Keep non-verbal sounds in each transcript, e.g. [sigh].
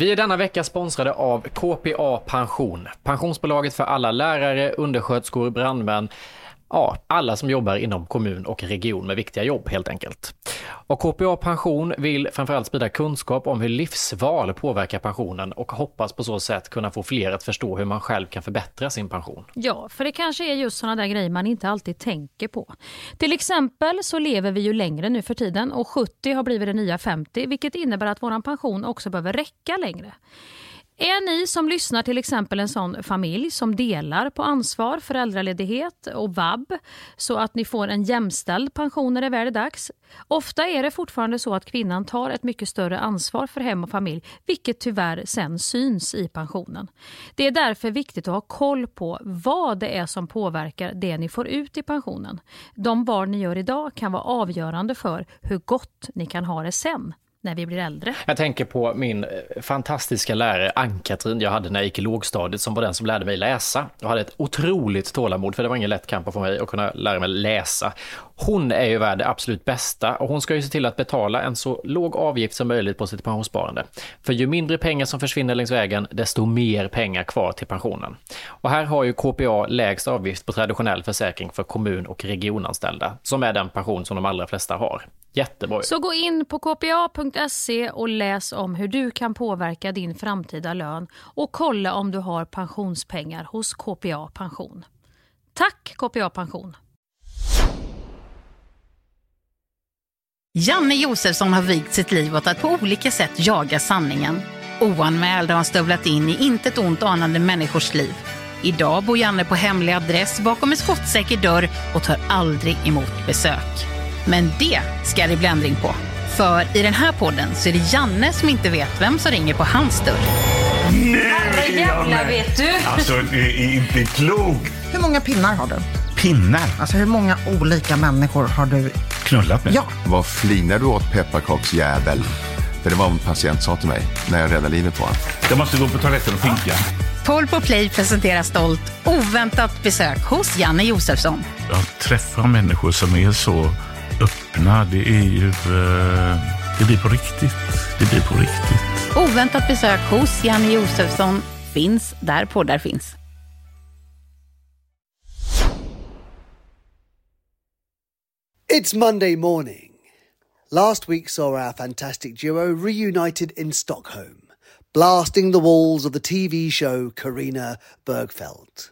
Vi är denna vecka sponsrade av KPA Pension. Pensionsbolaget för alla lärare, undersköterskor, brandmän, ja, alla som jobbar inom kommun och region med viktiga jobb helt enkelt. Och KPA Pension vill framförallt sprida kunskap om hur livsval påverkar pensionen och hoppas på så sätt kunna få fler att förstå hur man själv kan förbättra sin pension. Ja, för det kanske är just sådana där grejer man inte alltid tänker på. Till exempel så lever vi ju längre nu för tiden och 70 har blivit det nya 50 vilket innebär att vår pension också behöver räcka längre. Är ni som lyssnar till exempel en sån familj som delar på ansvar, föräldraledighet och vab så att ni får en jämställd pension när det väl är dags? Ofta är det fortfarande så att kvinnan tar ett mycket större ansvar för hem och familj vilket tyvärr sen syns i pensionen. Det är därför viktigt att ha koll på vad det är som påverkar det ni får ut i pensionen. De val ni gör idag kan vara avgörande för hur gott ni kan ha det sen när vi blir äldre. Jag tänker på min eh, fantastiska lärare Ann-Katrin jag hade när jag gick i lågstadiet som var den som lärde mig läsa. Jag hade ett otroligt tålamod för det var ingen lätt kamp för mig att kunna lära mig läsa. Hon är ju värd det absolut bästa och hon ska ju se till att betala en så låg avgift som möjligt på sitt pensionssparande. För ju mindre pengar som försvinner längs vägen, desto mer pengar kvar till pensionen. Och här har ju KPA lägst avgift på traditionell försäkring för kommun och regionanställda, som är den pension som de allra flesta har. Jättebra. Så gå in på kpa.se och läs om hur du kan påverka din framtida lön och kolla om du har pensionspengar hos KPA Pension. Tack KPA Pension! Janne Josefsson har vigt sitt liv åt att på olika sätt jaga sanningen. Oanmäld har han stövlat in i intet ont anande människors liv. Idag bor Janne på hemlig adress bakom en skottsäker dörr och tar aldrig emot besök. Men det ska det bli ändring på. För i den här podden så är det Janne som inte vet vem som ringer på hans dörr. Herrejävlar vet du. Alltså, det är inte klokt. Hur många pinnar har du? Pinnar? Alltså hur många olika människor har du? Knullat med? Ja. Vad flinar du åt pepparkaksjävel? För det var vad en patient sa till mig när jag räddade livet på honom. Jag måste gå på toaletten och pinka. Paul på Play presenterar stolt oväntat besök hos Janne Josefsson. Jag träffar människor som är så öppna. Det är ju... eh, det blir på riktigt. Det blir på riktigt. Oväntat besök hos Janne Josefsson finns där poddar finns. It's Monday morning. Last week saw our fantastic duo reunited in Stockholm, blasting the walls of the TV show Karina Bergfeldt.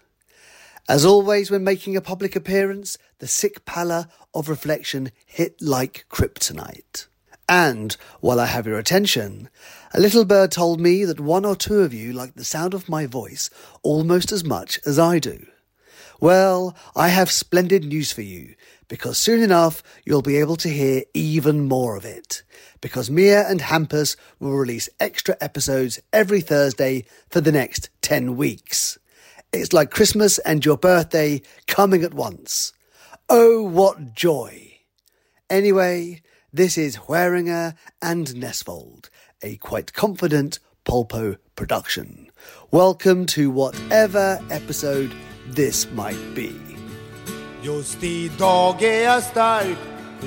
As always, when making a public appearance, the sick pallor of reflection hit like kryptonite. And, while I have your attention, a little bird told me that one or two of you like the sound of my voice almost as much as I do. Well, I have splendid news for you, because soon enough you'll be able to hear even more of it. Because Mia and Hampus will release extra episodes every Thursday for the next 10 weeks. It's like Christmas and your birthday coming at once. Oh, what joy! Anyway, this is Hueringer and Nesvold, a quite confident Polpo production. Welcome to whatever episode this might be. Just idag är jag stark,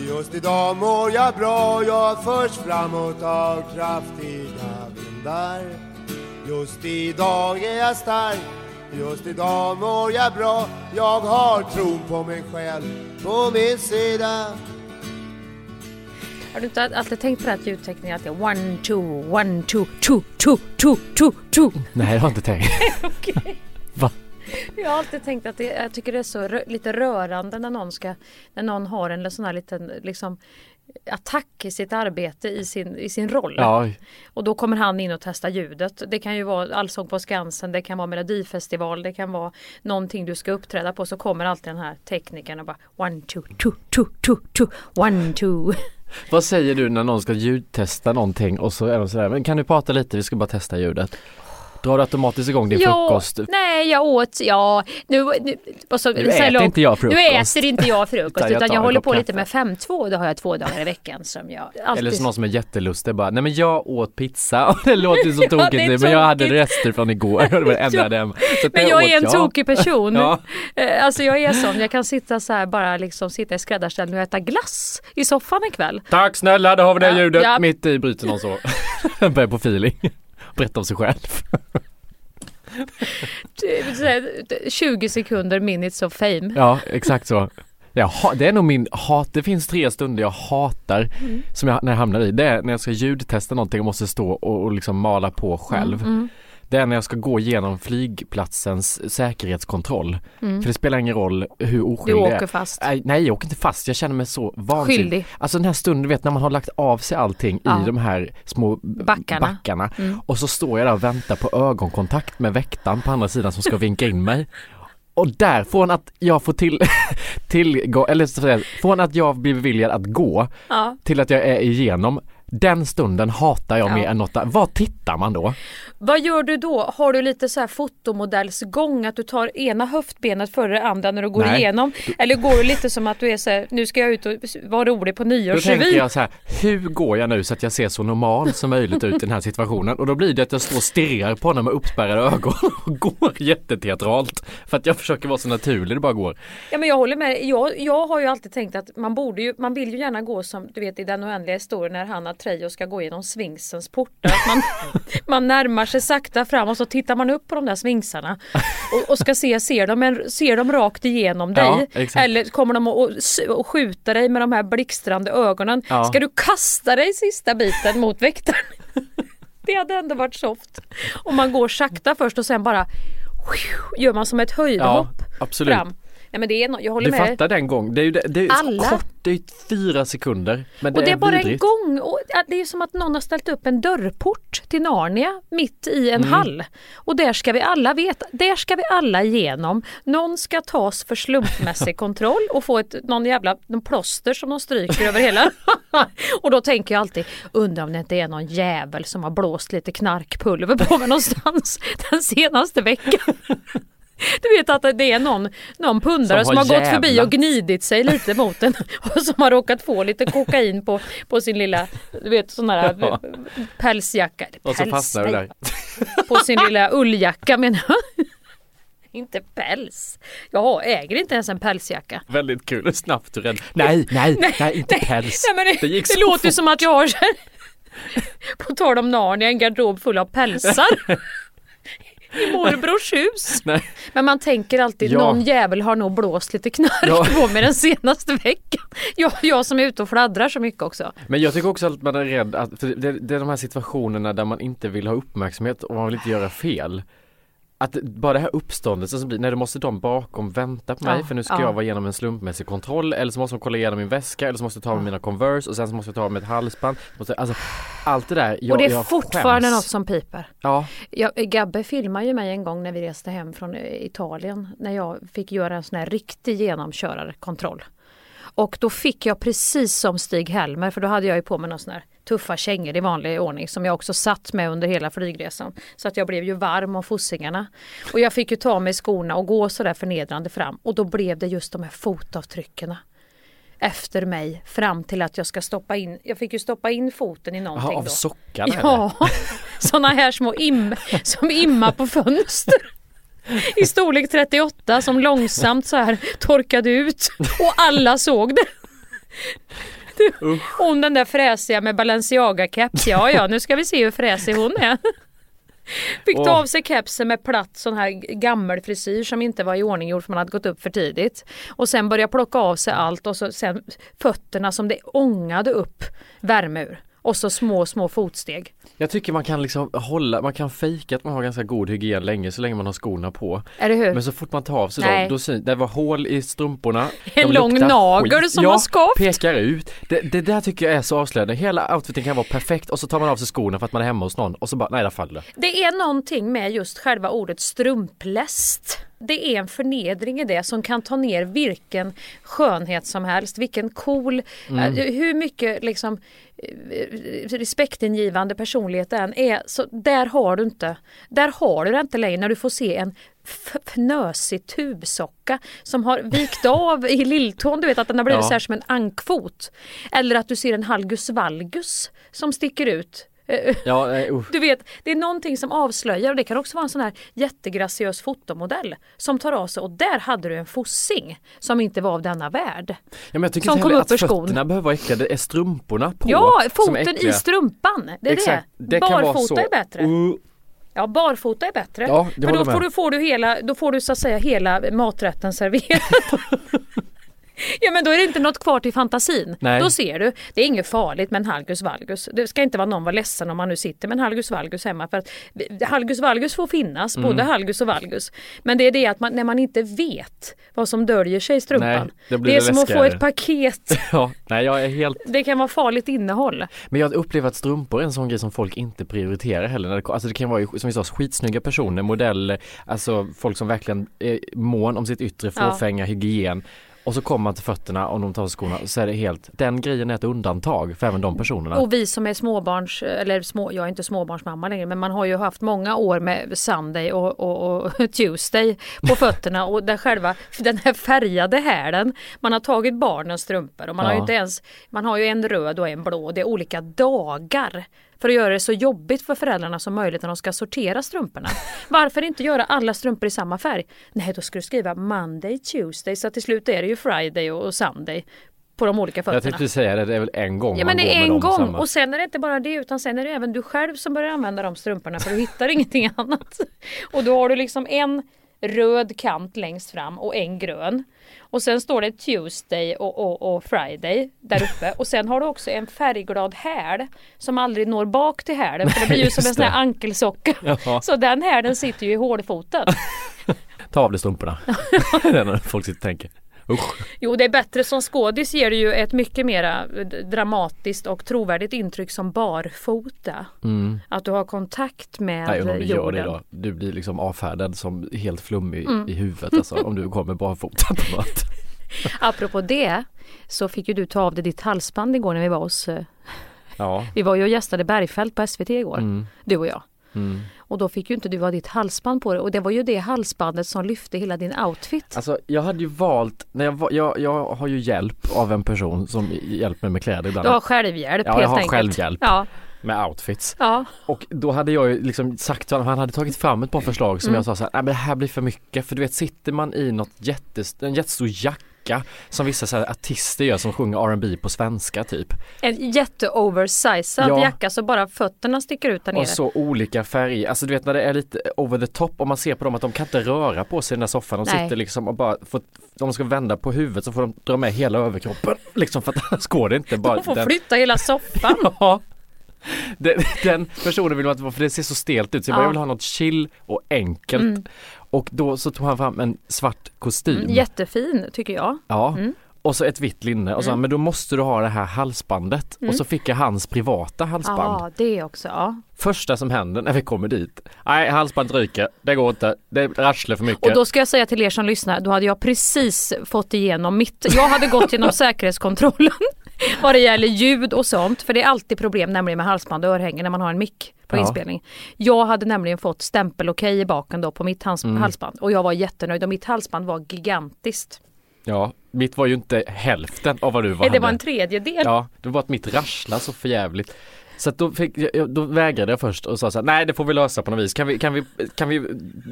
just idag mår jag bra Jag förs framåt av kraftiga vindar Just idag är jag stark, just idag mår jag bra Jag har tron på mig själv på min sida Har du inte alltid tänkt på det att ljudtekniken alltid är one, two, one, two, two, two, two, two, two? Nej, jag har inte tänkt. [laughs] Okej. Va? Jag har alltid tänkt att det, jag tycker det är så rö, lite rörande när någon, ska, när någon har en sån här liten liksom, attack i sitt arbete i sin, i sin roll. Ja. Och då kommer han in och testar ljudet. Det kan ju vara Allsång på Skansen, det kan vara Melodifestival, det kan vara någonting du ska uppträda på så kommer alltid den här teknikern och bara one, two, two, two, two, two, one, two. Vad säger du när någon ska ljudtesta någonting och så är de sådär, men kan du prata lite, vi ska bara testa ljudet. Drar du automatiskt igång din Ja, frukost? nej jag åt, ja, nu, nu, och så, Nu äter långt- inte jag frukost. Nu äter inte jag frukost [laughs] Utan jag utan jag håller på lite med 5-2, det har jag två dagar i veckan som jag alltid... Eller så någon som är jättelustig bara, nej men jag åt pizza [laughs] och det låter så [laughs] Ja, tokigt nu men jag hade rester från igår och det jag. Så att Men jag är en tokig person. Ja. Eh, Alltså jag är sån, jag kan sitta så här bara liksom sitta i skräddarställning och äta glass i soffan en kväll. Tack snälla, då har vi det Ja, ljudet. ja. Mitt i bryter någon så. Börjar på feeling. Berätta om sig själv. Det- så här, 20 sekunder minutes of fame. Ja, exakt så. Jag det är nog min hat, det finns tre stunder jag hatar Mm. som jag, när jag hamnar i. Det är när jag ska ljudtesta någonting och måste stå och, och liksom mala på själv. Mm, mm. Det är när jag ska gå igenom flygplatsens säkerhetskontroll. Mm. För det spelar ingen roll hur oskyldig Du jag är. åker fast. Nej, jag åker inte fast. Jag känner mig så vansinnig. Skyldig. Alltså den här stunden, du vet när man har lagt av sig allting Ja. i de här små Backarna. backarna. Mm. Och så står jag där och väntar på ögonkontakt med väktaren på andra sidan som ska vinka in mig. Och där, från att jag får till, [laughs] tillgång, eller från att jag blir beviljad att gå Ja. till att jag är igenom, den stunden hatar jag Ja. mer än något annat. Vad tittar man då? Vad gör du då? Har du lite så här fotomodellsgång att du tar ena höftbenet före det andra när du går Nej. igenom? Eller går du lite som att du är så här, nu ska jag ut och vara rolig på Då tänker nyårsrevy? jag så här, hur går jag nu så att jag ser så normal som möjligt ut i den här situationen? Och då blir det att jag står och stirrar på honom med uppspärrade ögon [laughs] och går jätteteatralt. För att jag försöker vara så naturlig det bara går. Ja men jag håller med. Jag, jag har ju alltid tänkt att man borde ju, man vill ju gärna gå som du vet i den oändliga historien när Hanna Trejo ska gå genom sfinxens portar. Att man, [laughs] man närmar sig sakta fram och så tittar man upp på de där sfinxarna och, och ska se, ser de, en, ser de rakt igenom dig? Ja, eller kommer de att skjuta dig med de här blixtrande ögonen? Ja. Ska du kasta dig sista biten mot väktaren? [laughs] Det hade ändå varit soft. Om man går sakta först och sen bara gör man som ett höjdhopp absolut. fram. Nej men det är no jag håller Du med. fattar den gång. Det är ju det, det är Alla. kort, det är fyra sekunder. Men det, och det är bara vidrigt. en gång. Och det är som att någon har ställt upp en dörrport till Narnia mitt i en Mm. hall. Och där ska vi alla veta, där ska vi alla igenom. Någon ska tas för slumpmässig [laughs] kontroll och få ett, någon jävla någon plåster som de stryker över hela. [laughs] och då tänker jag alltid, undrar om det inte är någon jävel som har blåst lite knarkpulver på mig någonstans den senaste veckan. [laughs] Du vet att det är någon, någon pundare Som som, har har, gått förbi och gnidit sig lite mot den [laughs] och som har råkat få lite kokain på, på sin lilla, du vet sån här Ja. pälsjacka. Och så Päls, fastnar du nej. där. På sin [laughs] lilla ulljacka menar jag. [laughs] Inte päls. Jag äger inte ens en pälsjacka. Väldigt kul hur snabbt du räddade. Nej, nej, nej, inte päls. Nej, men det, gick det låter fort. som att jag har på tal om Narnia, en garderob full av pälsar. I morbrors hus. [laughs] Nej. Men man tänker alltid, Ja. någon jävel har nog blåst lite knark Ja. på mig den senaste veckan. Jag, jag som är ute och fladdrar så mycket också. Men jag tycker också att man är rädd att, för det, det är de här situationerna där man inte vill ha uppmärksamhet och man vill inte göra fel. Att bara det här uppståndelsen som blir, nej då måste de bakom vänta på mig Ja, för nu ska ja. jag vara igenom en slumpmässig kontroll eller så måste de kolla igenom min väska eller så måste jag ta med mina Converse och sen så måste jag ta med ett halsband. Måste, alltså, allt det där, jag, och det är fortfarande skäms. något som piper. Ja, Jag, Gabbe filmade ju mig en gång när vi reste hem från eh, Italien när jag fick göra en sån här riktig genomkörarkontroll. Och då fick jag precis som Stig-Helmer, för då hade jag ju på mig några såna här tuffa kängor i vanlig ordning som jag också satt med under hela flygresan. Så att jag blev ju varm om fossingarna. Och jag fick ju ta mig skorna och gå sådär förnedrande fram och då blev det just de här fotavtrycken efter mig fram till att jag ska stoppa in, jag fick ju stoppa in foten i någonting Aha, av då. sockarna Ja, [laughs] sådana här små im som immar på fönster. I storlek 38 som långsamt så här torkade ut och alla såg det. Hon den där fräsiga med Balenciaga-keps, ja ja nu ska vi se hur fräsig hon är. Fick ta av sig kepsen med platt sån här gammel frisyr som inte var i ordning gjord för man hade gått upp för tidigt. Och sen börja plocka av sig allt och så sen fötterna som det ångade upp värme ur. Och så små, små fotsteg. Jag tycker man kan liksom hålla, man kan fejka att man har ganska god hygien länge så länge man har skorna på. Eller hur? Men så fort man tar av sig Nej. dem, då syn, det var hål i strumporna. [laughs] En lång nagel skit. som ja, har skaft. pekar ut. Det, det där tycker jag är så avslöjande. Hela outfiten kan vara perfekt och så tar man av sig skorna för att man är hemma hos någon och så bara, nej där faller det. Det är någonting med just själva ordet strumpläst. Det är en förnedring i det som kan ta ner vilken skönhet som helst, vilken cool, Mm. eh, hur mycket liksom respektingivande personlighet än är. Så där har du inte, där har du det inte längre när du får se en fnösig tubsocka som har vikt av i lilltån, du vet att den har blivit Ja. så här som en ankfot. Eller att du ser en halgus valgus som sticker ut. Eh, Ja, nej, uh. du vet, det är någonting som avslöjar och det kan också vara en sån här jättegraciös fotomodell som tar av sig och där hade du en fossing som inte var av denna värld. Ja, men jag tycker Som kom upp ur skon. fötterna behöver vara äckliga, det är strumporna på Ja, foten i strumpan. Det är Exakt, det. Barfota är bättre. Uh. Ja, barfota är bättre. Ja, För då får du, får du hela, då får du så att säga hela maträtten serverad. [laughs] Ja men då är det inte något kvar till fantasin. Nej. Då ser du, det är inget farligt med en halgus valgus. Det ska inte vara någon vara ledsen om man nu sitter med en halgus valgus hemma. För att halgus valgus får finnas, Mm. både halgus och valgus. Men det är det att man, när man inte vet vad som döljer sig i strumpan. Nej, blir det är det som att få läskigare. ett paket. [laughs] Ja, nej jag är helt Det kan vara farligt innehåll. Men jag upplever att strumpor är en sån grej som folk inte prioriterar heller. Det, alltså det kan vara som vi sa skitsnygga personer, modeller, alltså folk som verkligen är mån om sitt yttre, Ja. fåfänga, hygien. Och så kommer man till fötterna och de tar skorna så är det helt, den grejen är ett undantag för även de personerna. Och vi som är småbarns, eller små, jag är inte småbarnsmamma längre, men man har ju haft många år med Sunday och, och, och [laughs] Tuesday på fötterna och där själva, den här färgade hälen, man har tagit barnens strumpor och man har ju Ja. inte ens, man har ju en röd och en blå, det är olika dagar för att göra det så jobbigt för föräldrarna som möjligt när de ska sortera strumporna. Varför inte göra alla strumpor i samma färg? Nej, då ska du skriva Monday, Tuesday, så till slut är det ju Friday och Sunday på de olika fötterna. jag tänkte säga det, det är väl en gång Ja men det är en gång samma. och sen är det inte bara det utan sen är det även du själv som börjar använda de strumporna för du hittar [laughs] ingenting annat. Och då har du liksom en röd kant längst fram och en grön. Och sen står det Tuesday och, och, och Friday där uppe [laughs] och sen har du också en färgglad häl som aldrig når bak till hälen för det blir ju som en sån här ankelsocka. Jaha. [laughs] Så den hälen sitter ju i hålfoten. Ta av dig strumporna. [laughs] det är när folk sitter och tänker. Usch. Jo, det är bättre som skådis ger det ju ett mycket mera eh, dramatiskt och trovärdigt intryck som barfota. Mm. Att du har kontakt med Nej, om du gör jorden. det då. Du blir liksom avfärdad som helt flummig Mm. i huvudet alltså, om du kommer barfota på något. [laughs] Apropå det så fick ju du ta av dig ditt halsband igår när vi var hos eh, Ja. Vi var ju och gästade Bergfält på SVT igår, Mm. du och jag. Mm. Och då fick ju inte du ha ditt halsband på dig och det var ju det halsbandet som lyfte hela din outfit. Alltså jag hade ju valt, när jag, jag, jag har ju hjälp av en person som hjälper mig med kläder ibland. Du har självhjälp Ja, helt jag har enkelt. självhjälp Ja. med outfits. Ja. Och då hade jag ju liksom sagt till honom, han hade tagit fram ett par förslag som Mm. jag sa så här, nej men det här blir för mycket för du vet sitter man i något jättes, en jättestor jacka som vissa så här artister gör som sjunger R&B på svenska typ. En jätteoversizad Ja. jacka så bara fötterna sticker ut där nere. Och så olika färger, alltså du vet när det är lite over the top och man ser på dem att de kan inte röra på sig i den där soffan. De Nej. sitter liksom och bara, får, om de ska vända på huvudet så får de dra med hela överkroppen [laughs] liksom för att annars går det inte. Bara De får den- flytta hela soffan. [laughs] Ja. Den, den personen vill man inte vara för det ser så stelt ut så jag bara, Ja. jag vill ha något chill och enkelt. Mm. Och då så tog han fram en svart kostym. Mm, jättefin tycker jag. Ja. Mm. Och så ett vitt linne och så Mm. men då måste du ha det här halsbandet. Mm. Och så fick jag hans privata halsband. Ja, det också. Ja. Första som händer när vi kommer dit. Nej, halsbandet ryker. Det går inte. Det rasslar för mycket. Och då ska jag säga till er som lyssnar, då hade jag precis fått igenom mitt, jag hade gått genom [laughs] säkerhetskontrollen [laughs] vad det gäller ljud och sånt. För det är alltid problem nämligen med halsband och örhängen när man har en mick på Ja. inspelning. Jag hade nämligen fått stämpel okej i baken då på mitt hals- Mm. halsband och jag var jättenöjd och mitt halsband var gigantiskt. Ja, mitt var ju inte hälften av vad du var. det var en tredjedel. Ja, det var att mitt rasslar så förjävligt. Så att då, fick, jag- då vägrade jag först och sa så här, nej det får vi lösa på något vis. Kan vi, kan vi, kan vi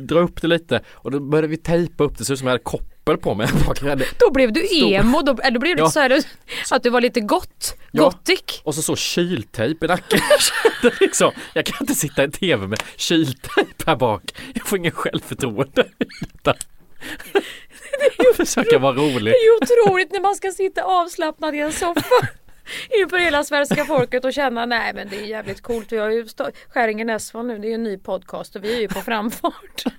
dra upp det lite? Och då började vi tejpa upp det, så som jag hade koppel på mig. [laughs] Då blev du Stor- emo, då, då blev det Ja. så här, att du var lite gott, Ja. gothic. Och så så kyltejp i nacken. [laughs] Liksom, jag kan inte sitta i tv med kyltejp här bak. Jag får ingen självförtroende. [laughs] Utan- Jag försöker vara rolig. Det är ju otroligt när man ska sitta avslappnad i en soffa inför hela svenska folket och känna nej men det är jävligt coolt. Vi har ju Skäringen Esvan nu, det är ju en ny podcast och vi är ju på framfart. [laughs]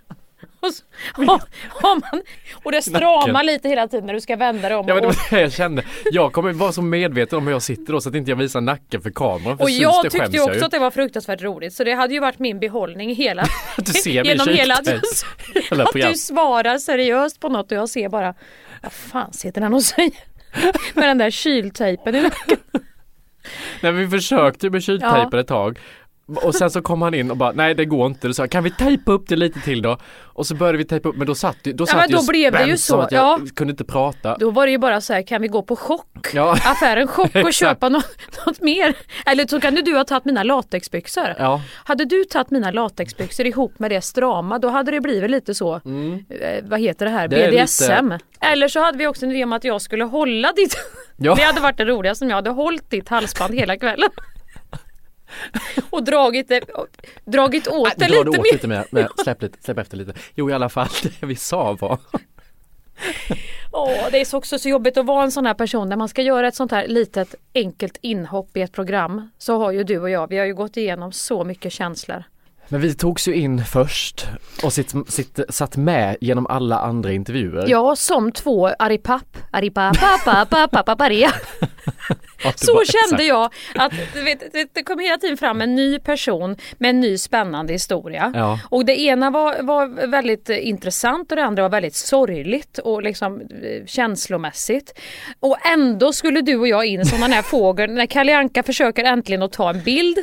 Och, så, har, har man, och det stramar lite hela tiden när du ska vända dig om. Ja men det var det jag kände. Jag kommer vara så medveten om hur jag sitter då så att inte jag visar nacken för kameran. För och syns jag tyckte ju jag också att det var fruktansvärt roligt så det hade ju varit min behållning hela [laughs] Att du ser genom hela att, kyltejp. jag, Hela att du svarar seriöst på något och jag ser bara vad fan sitter han och säger med den där kyltejpen i nacken. [laughs] Nej vi försökte med kyltejpen ett tag. Och sen så kom han in och bara nej det går inte. Då sa kan vi tejpa upp det lite till då? Och så började vi tejpa upp men då satt, ju- då satt men ju då blev det ju så, att jag ja. kunde inte prata. Då var det ju bara så här, kan vi gå på chock? Ja. [laughs] Affären chock och köpa något, [laughs] något mer? Eller så kan du ha tagit mina latexbyxor. Ja. Hade du tagit mina latexbyxor ihop med det strama då hade det blivit lite så, eh, vad heter det här, Mm. Det BDSM. lite- Eller så hade vi också en idé om att jag skulle hålla ditt, Ja. [laughs] det hade varit det roligaste om jag hade hållit ditt halsband hela kvällen. [laughs] och dragit, det, dragit åt det lite åt lite mer, men [laughs] släpp, lite, släpp efter lite. Jo i alla fall, [laughs] det vi sa var Åh, det är så också så jobbigt att vara en sån här person när man ska göra ett sånt här litet enkelt inhopp i ett program. Så har ju du och jag, vi har ju gått igenom så mycket känslor. Men vi togs ju in först och sitt, sitt, satt med genom alla andra intervjuer. Ja, som två Aripap, Aripapapapapapaparea. [laughs] Ja, Så kände exakt. jag att vet, det, det kom hela tiden fram en ny person med en ny spännande historia. Ja. Och det ena var, var väldigt intressant och det andra var väldigt sorgligt och liksom eh, känslomässigt. Och ändå skulle du och jag in som den här fågeln när Kalle Anka försöker äntligen att ta en bild.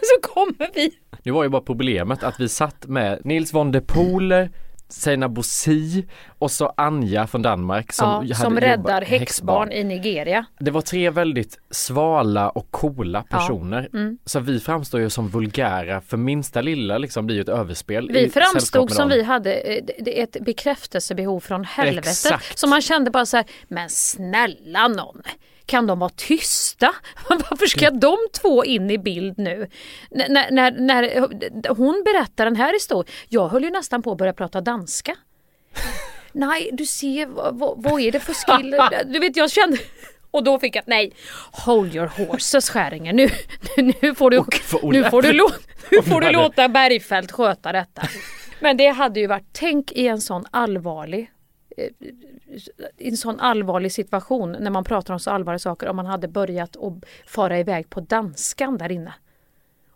Så kommer vi. Nu var ju bara problemet att vi satt med Nils von der Poel, Seinabo Bosi och så Anja från Danmark som, ja, som räddar häxbarn i Nigeria. Det var tre väldigt svala och coola Ja, personer. mm. Så vi framstår ju som vulgära för minsta lilla liksom blir ju ett överspel. Vi framstod som vi hade eh, ett bekräftelsebehov från helvetet. Exakt. Så man kände bara så här, men snälla någon. Kan de vara tysta? [laughs] Varför ska de två in i bild nu? N- när, när, när hon berättar den här historien. Jag höll ju nästan på att börja prata danska. [laughs] Nej, du ser, vad, vad, är det för skill? [laughs] Du vet, jag kände... Och då fick jag, nej, hold your horses Skäringer, nu, nu, får du, nu får du, nu får du låta Bergfeldt sköta detta. Men det hade ju varit, tänk i en sån allvarlig i en sån allvarlig situation när man pratar om så allvarliga saker om man hade börjat att fara iväg på danskan där inne.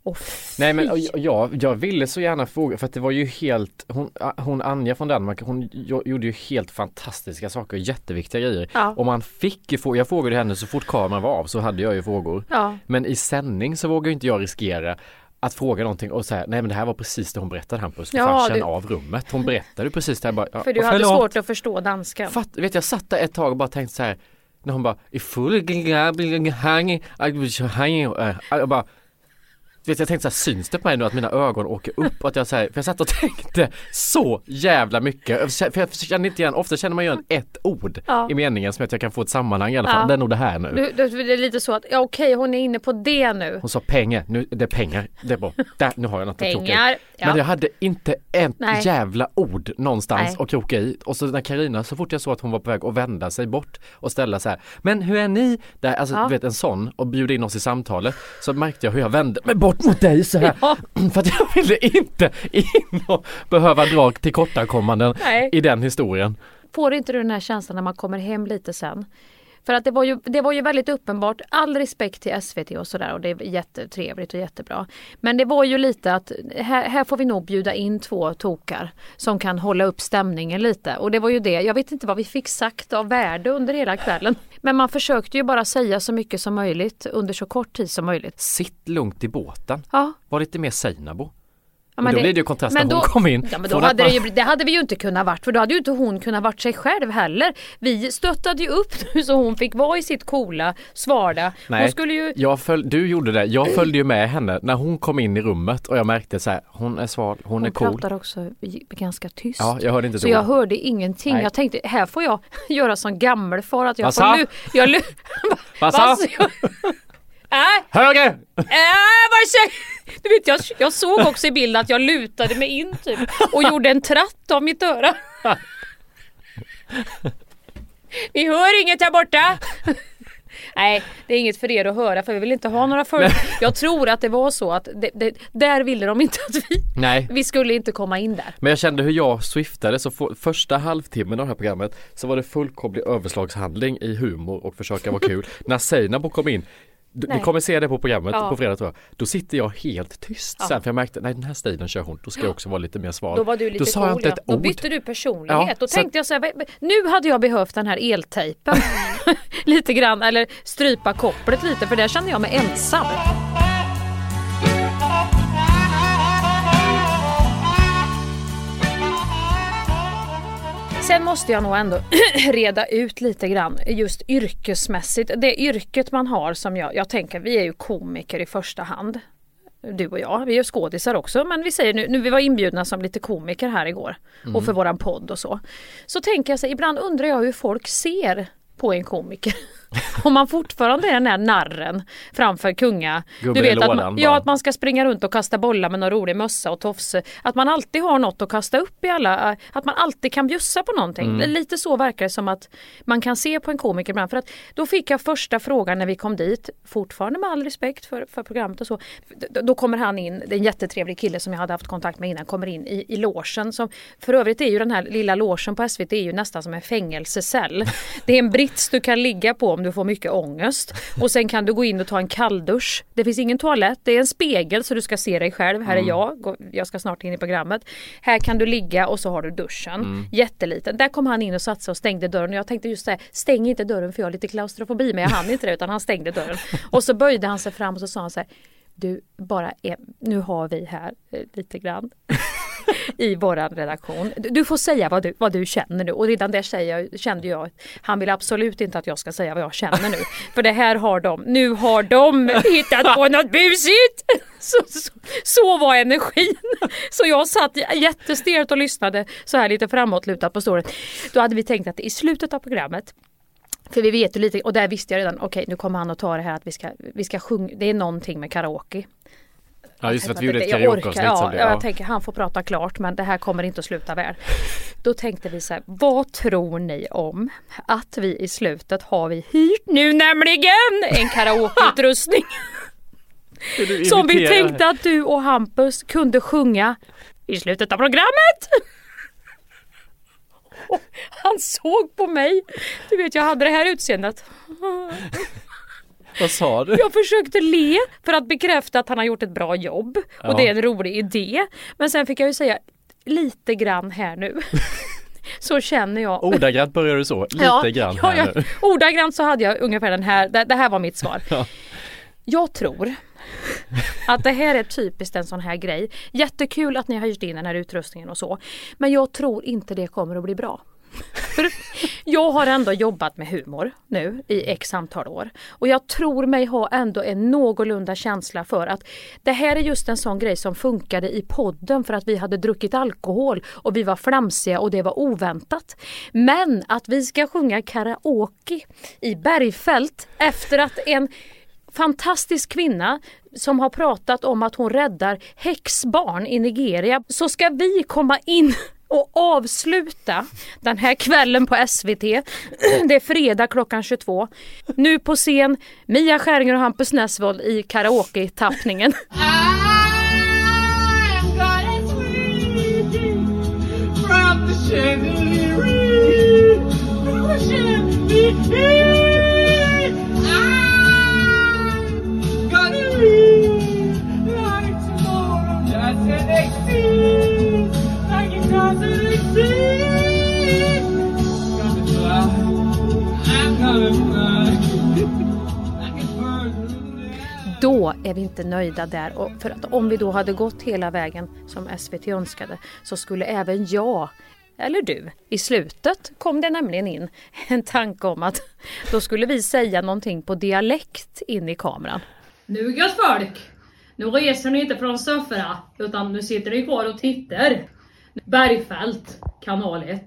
Och Nej men och jag, jag ville så gärna fråga för att det var ju helt Hon, hon Anja från Danmark hon jo- gjorde ju helt fantastiska saker, jätteviktiga grejer. Ja. Och man fick ju få, jag frågade henne så fort kameran var av så hade jag ju frågor. Ja. Men i sändning så vågar ju inte jag riskera att fråga någonting och säga nej men det här var precis det hon berättade Hampus. För Ja, fan känn du- av rummet. Hon berättade precis det här bara. ja, för du hade förlåt. svårt att förstå danskan. Fatt, vet jag satt där ett tag och bara tänkte så här när hon bara i full jag bara Vet, jag tänkte så här, syns det på mig nu att mina ögon åker upp? Att jag, så här, för jag satt och tänkte så jävla mycket. För jag känner inte igen, ofta känner man igen ett ord Ja. i meningen som att jag kan få ett sammanhang i alla fall. Ja. Det är nog det här nu. Du, du, det är lite så att, ja okej hon är inne på det nu. Hon sa pengar, nu, det är pengar, det är bra. Där, nu har jag något. Pengar, ja. Men jag hade inte ett Nej. jävla ord någonstans Nej. att kroka i. Och så när Karina så fort jag såg att hon var på väg att vända sig bort och ställa så här, men hur är ni? Där, alltså Ja. du vet en sån och bjuda in oss i samtalet. Så märkte jag hur jag vände mig bort mot dig så här. [clears throat] För att jag ville inte [laughs] in och behöva dra tillkortakommanden Nej. i den historien. Får inte du den här känslan när man kommer hem lite sen? För att det var ju, det var ju väldigt uppenbart, all respekt till SVT och sådär och det är jättetrevligt och jättebra. Men det var ju lite att här, här får vi nog bjuda in två tokar som kan hålla upp stämningen lite. Och det var ju det, jag vet inte vad vi fick sagt av värde under hela kvällen. Men man försökte ju bara säga så mycket som möjligt under så kort tid som möjligt. Sitt lugnt i båten. Ja, Var lite mer Seinabo. Men då blir det ju kontrast när men hon kom in. Ja, men då hade man- det, ju, det hade vi ju inte kunnat varit för då hade ju inte hon kunnat varit sig själv heller. Vi stöttade ju upp nu så hon fick vara i sitt coola, svarda. Hon Nej, skulle ju... jag föl- du gjorde det. Jag följde ju med henne när hon kom in i rummet och jag märkte så här, hon är sval, hon, är Hon cool. pratar också ganska tyst. Ja, jag hörde inte så ord. jag hörde ingenting. Nej. Jag tänkte här får jag [laughs] göra som gammelfar att jag Vad får lu- jag lu- [laughs] Nej, Höger! äh, säger du vet, jag, jag såg också i bilden att jag lutade mig in typ och gjorde en tratt av mitt öra. Vi hör inget här borta. Nej, det är inget för er att höra för vi vill inte ha några för. Jag tror att det var så att det, det, där ville de inte att vi, Nej. vi skulle inte komma in där. Men jag kände hur jag swiftade så få- första halvtimmen av det här programmet så var det fullkomlig överslagshandling i humor och försöka vara kul. När Seinabo kom in du, ni kommer se det på programmet Ja. på fredag tror jag. Då sitter jag helt tyst Ja. sen för jag märkte nej den här stilen kör hon. Då ska jag också vara lite mer sval. Då var du lite Då sa cool, jag inte ja. ett Då ord. bytte du personlighet. Ja, Då så tänkte jag så här, "Vad- nu hade jag behövt den här eltejpen. [laughs] lite grann, eller strypa kopplet lite för där kände jag mig ensam. Sen måste jag nog ändå [clears throat] reda ut lite grann just yrkesmässigt. Det yrket man har som jag, jag tänker, vi är ju komiker i första hand. Du och jag, vi är skådisar också men vi säger nu, nu vi var inbjudna som lite komiker här igår Mm. och för våran podd och så. Så tänker jag så ibland undrar jag hur folk ser på en komiker. [laughs] [laughs] Om man fortfarande är den här narren framför kunga. Gubben i att lådan man, bara. ja, att man ska springa runt och kasta bollar med någon rolig mössa och tofse. Att man alltid har något att kasta upp i alla, att man alltid kan bjussa på någonting. Mm. Lite så verkar det som att man kan se på en komiker ibland. För att då fick jag första frågan när vi kom dit, fortfarande med all respekt för, för programmet och så. Då kommer han in, det är en jättetrevlig kille som jag hade haft kontakt med innan, kommer in i, i logen. Som, för övrigt är ju den här lilla logen på SVT är ju nästan som en fängelsecell. [laughs] Det är en brits du kan ligga på om du får mycket ångest. Och sen kan du gå in och ta en kalldusch. Det finns ingen toalett, det är en spegel så du ska se dig själv. Här är Mm. jag, jag ska snart in i programmet. Här kan du ligga och så har du duschen. Mm. Jätteliten. Där kom han in och satte sig och stängde dörren. Och jag tänkte just säga, stäng inte dörren för jag har lite klaustrofobi. Men jag hann inte det utan han stängde dörren. Och så böjde han sig fram och så sa han så här, du bara, är, nu har vi här eh, lite grann i våran redaktion. Du får säga vad du, vad du känner nu och redan där säger jag, kände jag han vill absolut inte att jag ska säga vad jag känner nu. [laughs] För det här har de, nu har de hittat på något busigt! [laughs] Så, så, så var energin. [laughs] Så jag satt jättestelt och lyssnade så här lite framåtlutat på stolen. Då hade vi tänkt att i slutet av programmet för vi vet ju lite, och där visste jag redan, okej nu kommer han att ta det här att vi ska, vi ska sjunga, det är någonting med karaoke. Ja just för att vi gjorde ett karaokeavsnitt ja, det. jag Ja. tänker han får prata klart men det här kommer inte att sluta väl. Då tänkte vi så här, vad tror ni om att vi i slutet har vi hyrt nu nämligen en karaokeutrustning. [laughs] Som vi tänkte att du och Hampus kunde sjunga i slutet av programmet. [laughs] Han såg på mig. Du vet jag hade det här utseendet. [laughs] Vad sa du? Jag försökte le för att bekräfta att han har gjort ett bra jobb och Ja. det är en rolig idé. Men sen fick jag ju säga lite grann här nu. [laughs] Så känner jag. Ordagrant börjar du så, lite Ja, grann här ja. nu. Ordagrant så hade jag ungefär den här, det, det här var mitt svar. Ja. Jag tror att det här är typiskt en sån här grej. Jättekul att ni har hyrt in den här utrustningen och så. Men jag tror inte det kommer att bli bra. Jag har ändå jobbat med humor nu i x antal år. Och jag tror mig ha ändå en någorlunda känsla för att det här är just en sån grej som funkade i podden för att vi hade druckit alkohol och vi var flamsiga och det var oväntat. Men att vi ska sjunga karaoke i Bergfält efter att en fantastisk kvinna som har pratat om att hon räddar häxbarn i Nigeria så ska vi komma in och avsluta den här kvällen på SVT. [clears throat] Det är fredag klockan 22. Nu på scen Mia Skäringer och Hampus Nessvold i karaoke-tappningen. [laughs] From the from the chandelier, I'm gonna live like tomorrow doesn't exist, like då är vi inte nöjda där. Och för att om vi då hade gått hela vägen som SVT önskade så skulle även jag eller du. I slutet kom det nämligen in en tanke om att då skulle vi säga någonting på dialekt in i kameran. Nu gott folk! Nu reser ni inte från sofforna utan nu sitter ni kvar och tittar. Bergfält, kanal 1.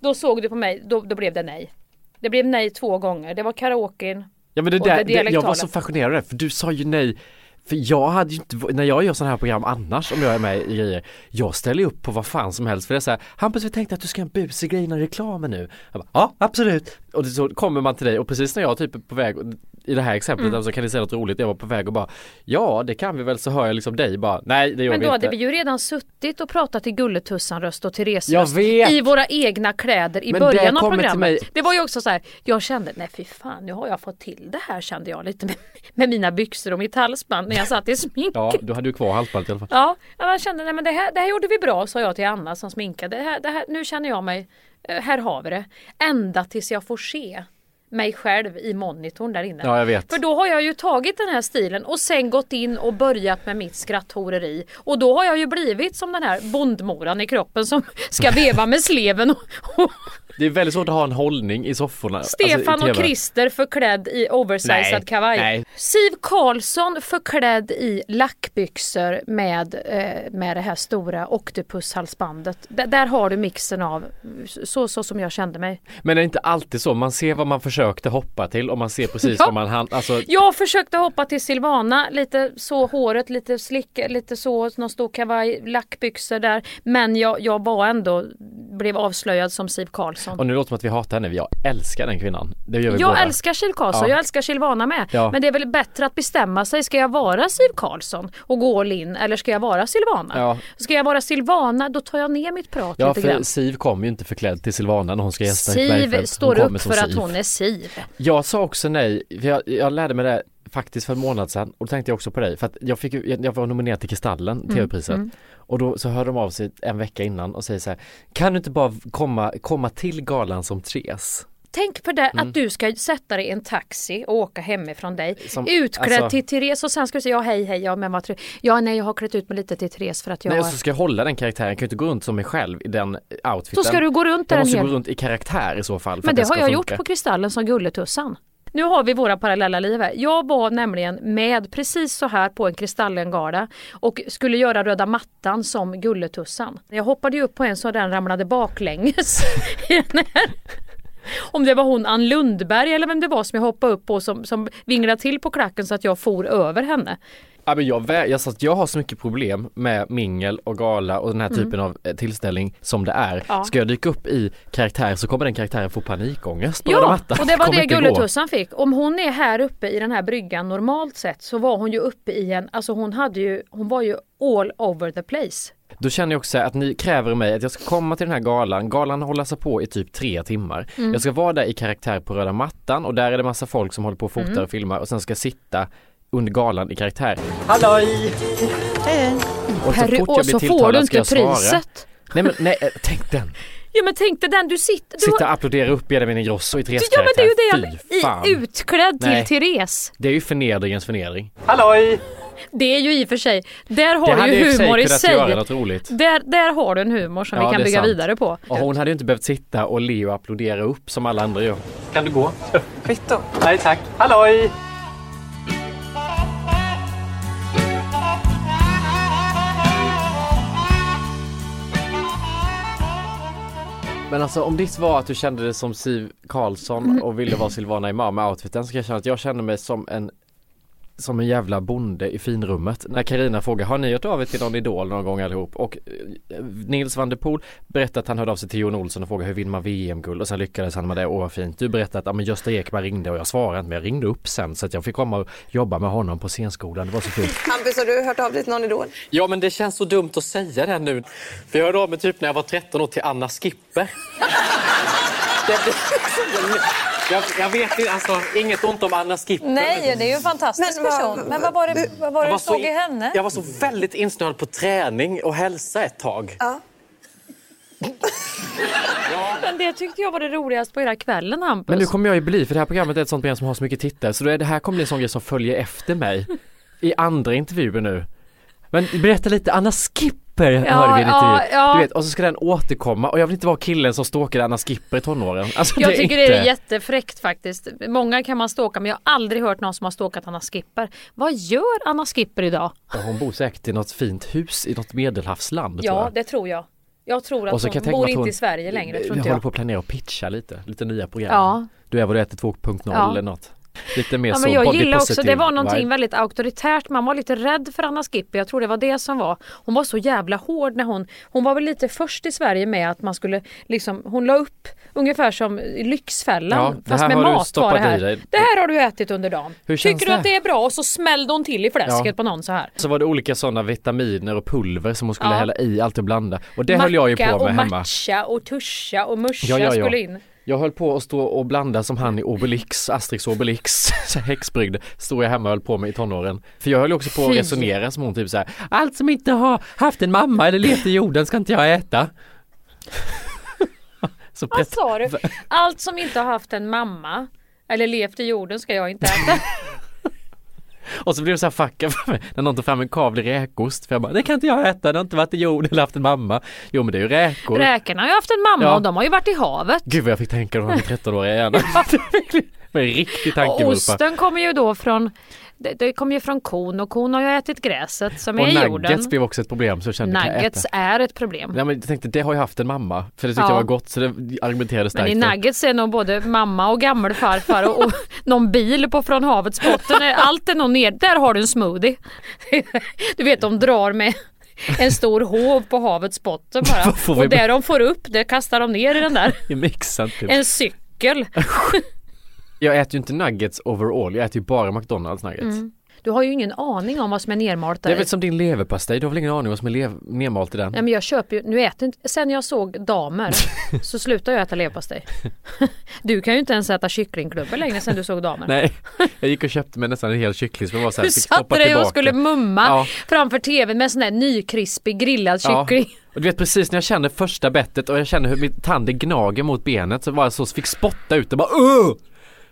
Då såg du på mig, då, då blev det nej. Det blev nej två gånger. Det var karaoken Ja men det och det där, det, jag var så fascinerad av det, för du sa ju nej för jag hade ju inte, när jag gör sådana här program annars om jag är med i grejer Jag ställer upp på vad fan som helst för det är så här, Hampus vi tänkte att du ska göra en busig grej innan reklamen nu jag bara, Ja absolut Och så kommer man till dig och precis när jag typ är på väg I det här exemplet Mm. så kan ni säga något roligt Jag var på väg och bara Ja det kan vi väl så hör jag liksom dig bara Nej det gör Men vi då inte hade vi ju redan suttit och pratat i Gulletussan-röst och Therese röst vet. i våra egna kläder i Men början av programmet. mig- Det var ju också så här, jag kände, nej fy fan nu har jag fått till det här kände jag lite med, med mina byxor och mitt halsband när jag satt i smink. Ja du hade ju kvar halsbandet i alla fall Ja, jag kände nej, men det, här, det här gjorde vi bra sa jag till Anna som sminkade. Det här, det här, nu känner jag mig, här har vi det. Ända tills jag får se mig själv i monitorn där inne. Ja, jag vet. För då har jag ju tagit den här stilen och sen gått in och börjat med mitt skratthoreri. Och då har jag ju blivit som den här bondmoran i kroppen som ska veva med sleven och, och Det är väldigt svårt att ha en hållning i sofforna alltså, i Stefan och. Christer förklädd i oversized Nej, kavaj. nej. Siv Karlsson förklädd i lackbyxor med, eh, med det här stora oktopushalsbandet. D- där har du mixen av så, så som jag kände mig. Men är det inte alltid så? Man ser vad man försökte hoppa till och man ser precis [laughs] Ja. vad man hann, alltså Jag försökte hoppa till Silvana, lite så håret, lite slick, lite så, någon stor kavaj, lackbyxor där. Men jag, jag var ändå, blev avslöjad som Siv Karlsson. Och nu låter det som att vi hatar henne, jag älskar den kvinnan. Det gör vi Jag båda. älskar Siv Karlsson, Ja. jag älskar Silvana med. Ja. Men det är väl bättre att bestämma sig, ska jag vara Siv Karlsson och gå all in eller ska jag vara Silvana? Ja. Ska jag vara Silvana då tar jag ner mitt prat Ja lite för grann. Siv kom ju inte förklädd till Silvana när hon ska gästa Siv står kommer upp för att Siv. hon är Siv. Jag sa också nej, för jag, jag lärde mig det faktiskt för en månad sedan och då tänkte jag också på dig för att jag, fick, jag, jag var nominerad till Kristallen, TV-priset mm. och då så hörde de av sig en vecka innan och säger så här Kan du inte bara komma, komma till galan som Therese? Tänk på det Mm. att du ska sätta dig i en taxi och åka hemifrån dig. Som- utklädd alltså- till Therese och sen ska du säga ja hej hej ja men vad trevligt. Ja nej jag har klätt ut mig lite till Therese för att jag Nej och så ska jag hålla den karaktären, jag kan ju inte gå runt som mig själv i den outfiten. Då ska du gå runt där Jag måste hel- gå runt i karaktär i så fall. Men det har jag funka. gjort på Kristallen som Gulletussan. Nu har vi våra parallella liv här. Jag var nämligen med precis så här på en Kristallengala och skulle göra röda mattan som Gulletussan. Jag hoppade ju upp på en så den ramlade baklänges. [laughs] Om det var hon Ann Lundberg eller vem det var som jag hoppade upp på som, som vinglade till på klacken så att jag for över henne. Ja, men jag, jag, att jag har så mycket problem med mingel och gala och den här Mm. typen av eh, tillställning som det är. Ja. Ska jag dyka upp i karaktär så kommer den karaktären få panikångest Ja, och det var det. Gulletussan fick. Om hon är här uppe i den här bryggan normalt sett så var hon ju uppe i en, alltså hon hade ju, hon var ju all over the place. Då känner jag också att ni kräver mig att jag ska komma till den här galan. Galan håller sig på i typ tre timmar. Mm. Jag ska vara där i karaktär på röda mattan och där är det massa folk som håller på och fotar Mm. och filmar och sen ska jag sitta under galan i karaktär. Halloj! Hej Och så Perry, fort och jag blir så får tilltalad du ska inte jag svara. priset. Nej men nej, eh, tänk den. Ja men tänk dig den du sitter... Du Sitta och applådera upp Benjamin Ingrosso i Therese ja men det är ju det jag... Fan. I, utklädd till Nej. Therese. Det är ju förnedringens förnedring. Halloj! Det är ju i och för sig, där Det har hade du i och ju humor i sig. göra något roligt. Där, där har du en humor som Ja, vi kan det bygga sant. vidare på. Och hon hade ju inte behövt sitta och le och applådera upp som alla andra gör. Kan du gå? [laughs] Kvitto. Nej tack. Halloj! Men alltså om ditt var att du kände dig som Siv Karlsson Mm. och ville vara Silvana Imam med outfiten så kan jag känna att jag känner mig som en som en jävla bonde i finrummet. När Karina frågar, har ni gjort av er till någon idol någon gång allihop? Och eh, Nils van der Poel berättade att han hörde av sig till Jon Olsson och frågade hur vinner man VM-guld? Och sen lyckades han med det, åh vad fint. Du berättade att ja, men Gösta Ekman ringde och jag svarade inte men jag ringde upp sen så att jag fick komma och jobba med honom på scenskolan. Det var så fint. [laughs] Hampus, har du hört av dig till någon idol? Ja, men det känns så dumt att säga det nu. För jag hörde av mig typ när jag var 13 år till Anna Skipper. [laughs] Jag, jag vet inte, alltså inget ont om Anna Skipper. Nej, det är ju en fantastisk Men person. Men vad var det, vad var det Jag du såg så, i henne? jag var så väldigt insnöad på träning och hälsa ett tag. Ja. [laughs] Men det tyckte jag var det roligaste på hela kvällen Hampus. Men nu kommer jag ju bli, för det här programmet är ett sånt program som har så mycket tittare, så det här kommer bli en sån grej som följer efter mig i andra intervjuer nu. Men berätta lite, Anna Skipper hörde vi i en ja, intervju. ja. Du vet, och så ska den återkomma och jag vill inte vara killen som stalkade Anna Skipper i tonåren. [laughs] Alltså, Jag det tycker inte... det är jättefräckt faktiskt. Många kan man ståka men jag har aldrig hört någon som har ståkat Anna Skipper. Vad gör Anna Skipper idag? Ja, Hon bor säkert i något fint hus i något medelhavsland tror Ja, jag. det tror jag. Jag tror Och att hon bor inte hon- i Sverige längre, tror inte håller på att planera att pitcha lite, lite nya program. Ja. Du är vad du äter 2.0 Ja. eller något. Lite mer Ja, men jag gillar också, det var någonting vibe. väldigt auktoritärt. Man var lite rädd för Anna Skipper. Jag tror det var det som var. Hon var så jävla hård när hon, hon var väl lite först i Sverige med att man skulle liksom, hon la upp ungefär som Lyxfällan Ja, fast här med mat var det här. Det här har du ätit under dagen. Hur Tycker du att det är bra? Och så smällde hon till i fläsket Ja. på någon så här. Så var det olika sådana vitaminer och pulver som hon skulle Ja. hälla i allt och blanda. Och det höll jag ju på Macka med och hemma. matcha och tuscha och muscha ja. skulle in. Jag höll på att stå och blanda som han i Obelix, Asterix Obelix, [laughs] häxbrygd, stod jag hemma och höll på med i tonåren. För jag höll också på att resonera som hon typ så här, allt som inte har haft en mamma eller levt i jorden ska inte jag äta. [laughs] så Vad sa du? [laughs] Allt som inte har haft en mamma eller levt i jorden ska jag inte äta. Och så blev det så här fucka för mig när någon tog fram en kavlig räkost. För jag bara, det kan inte jag äta, det har inte varit i jorden eller haft en mamma. Jo men det är ju räkor. Räkorna har ju haft en mamma Ja. och de har ju varit i havet. Gud vad jag fick tänka då när jag var 13-årig igen. Det var en riktig tankevurpa. osten kommer ju då från det, det kommer ju från kon och kon har ju ätit gräset som Och är i nuggets jorden. blev också ett problem så kände, Nuggets är ett problem. Ja, men jag tänkte det har ju haft en mamma för det tyckte Ja. jag var gott så det argumenterade Men starkt i för. nuggets är nog både mamma och gammelfarfar och, och någon bil på från havets botten. Allt är nog ner. Där har du en smoothie. Du vet de drar med en stor hov på havets botten bara. Och det de får upp det kastar de ner i den där. I mixen typ. En cykel. Jag äter ju inte nuggets overall, jag äter ju bara McDonalds nuggets. Mm. Du har ju ingen aning om vad som är nermalt Det är där. väl som din leverpastej, du har väl ingen aning vad som är nermalt i den? Nej men jag köper ju, nu äter inte, sen jag såg damer [laughs] så slutade jag äta leverpastej. [laughs] Du kan ju inte ens äta kycklingklubbor längre sen du såg damer. Nej, jag gick och köpte mig nästan en hel kyckling som jag var så här, Du satte dig och skulle mumma Ja. framför tvn med sån där nykrispig grillad Ja. kyckling. Och du vet precis när jag känner första bettet och jag känner hur min tand gnager mot benet så var jag så fick spotta ut det bara uh!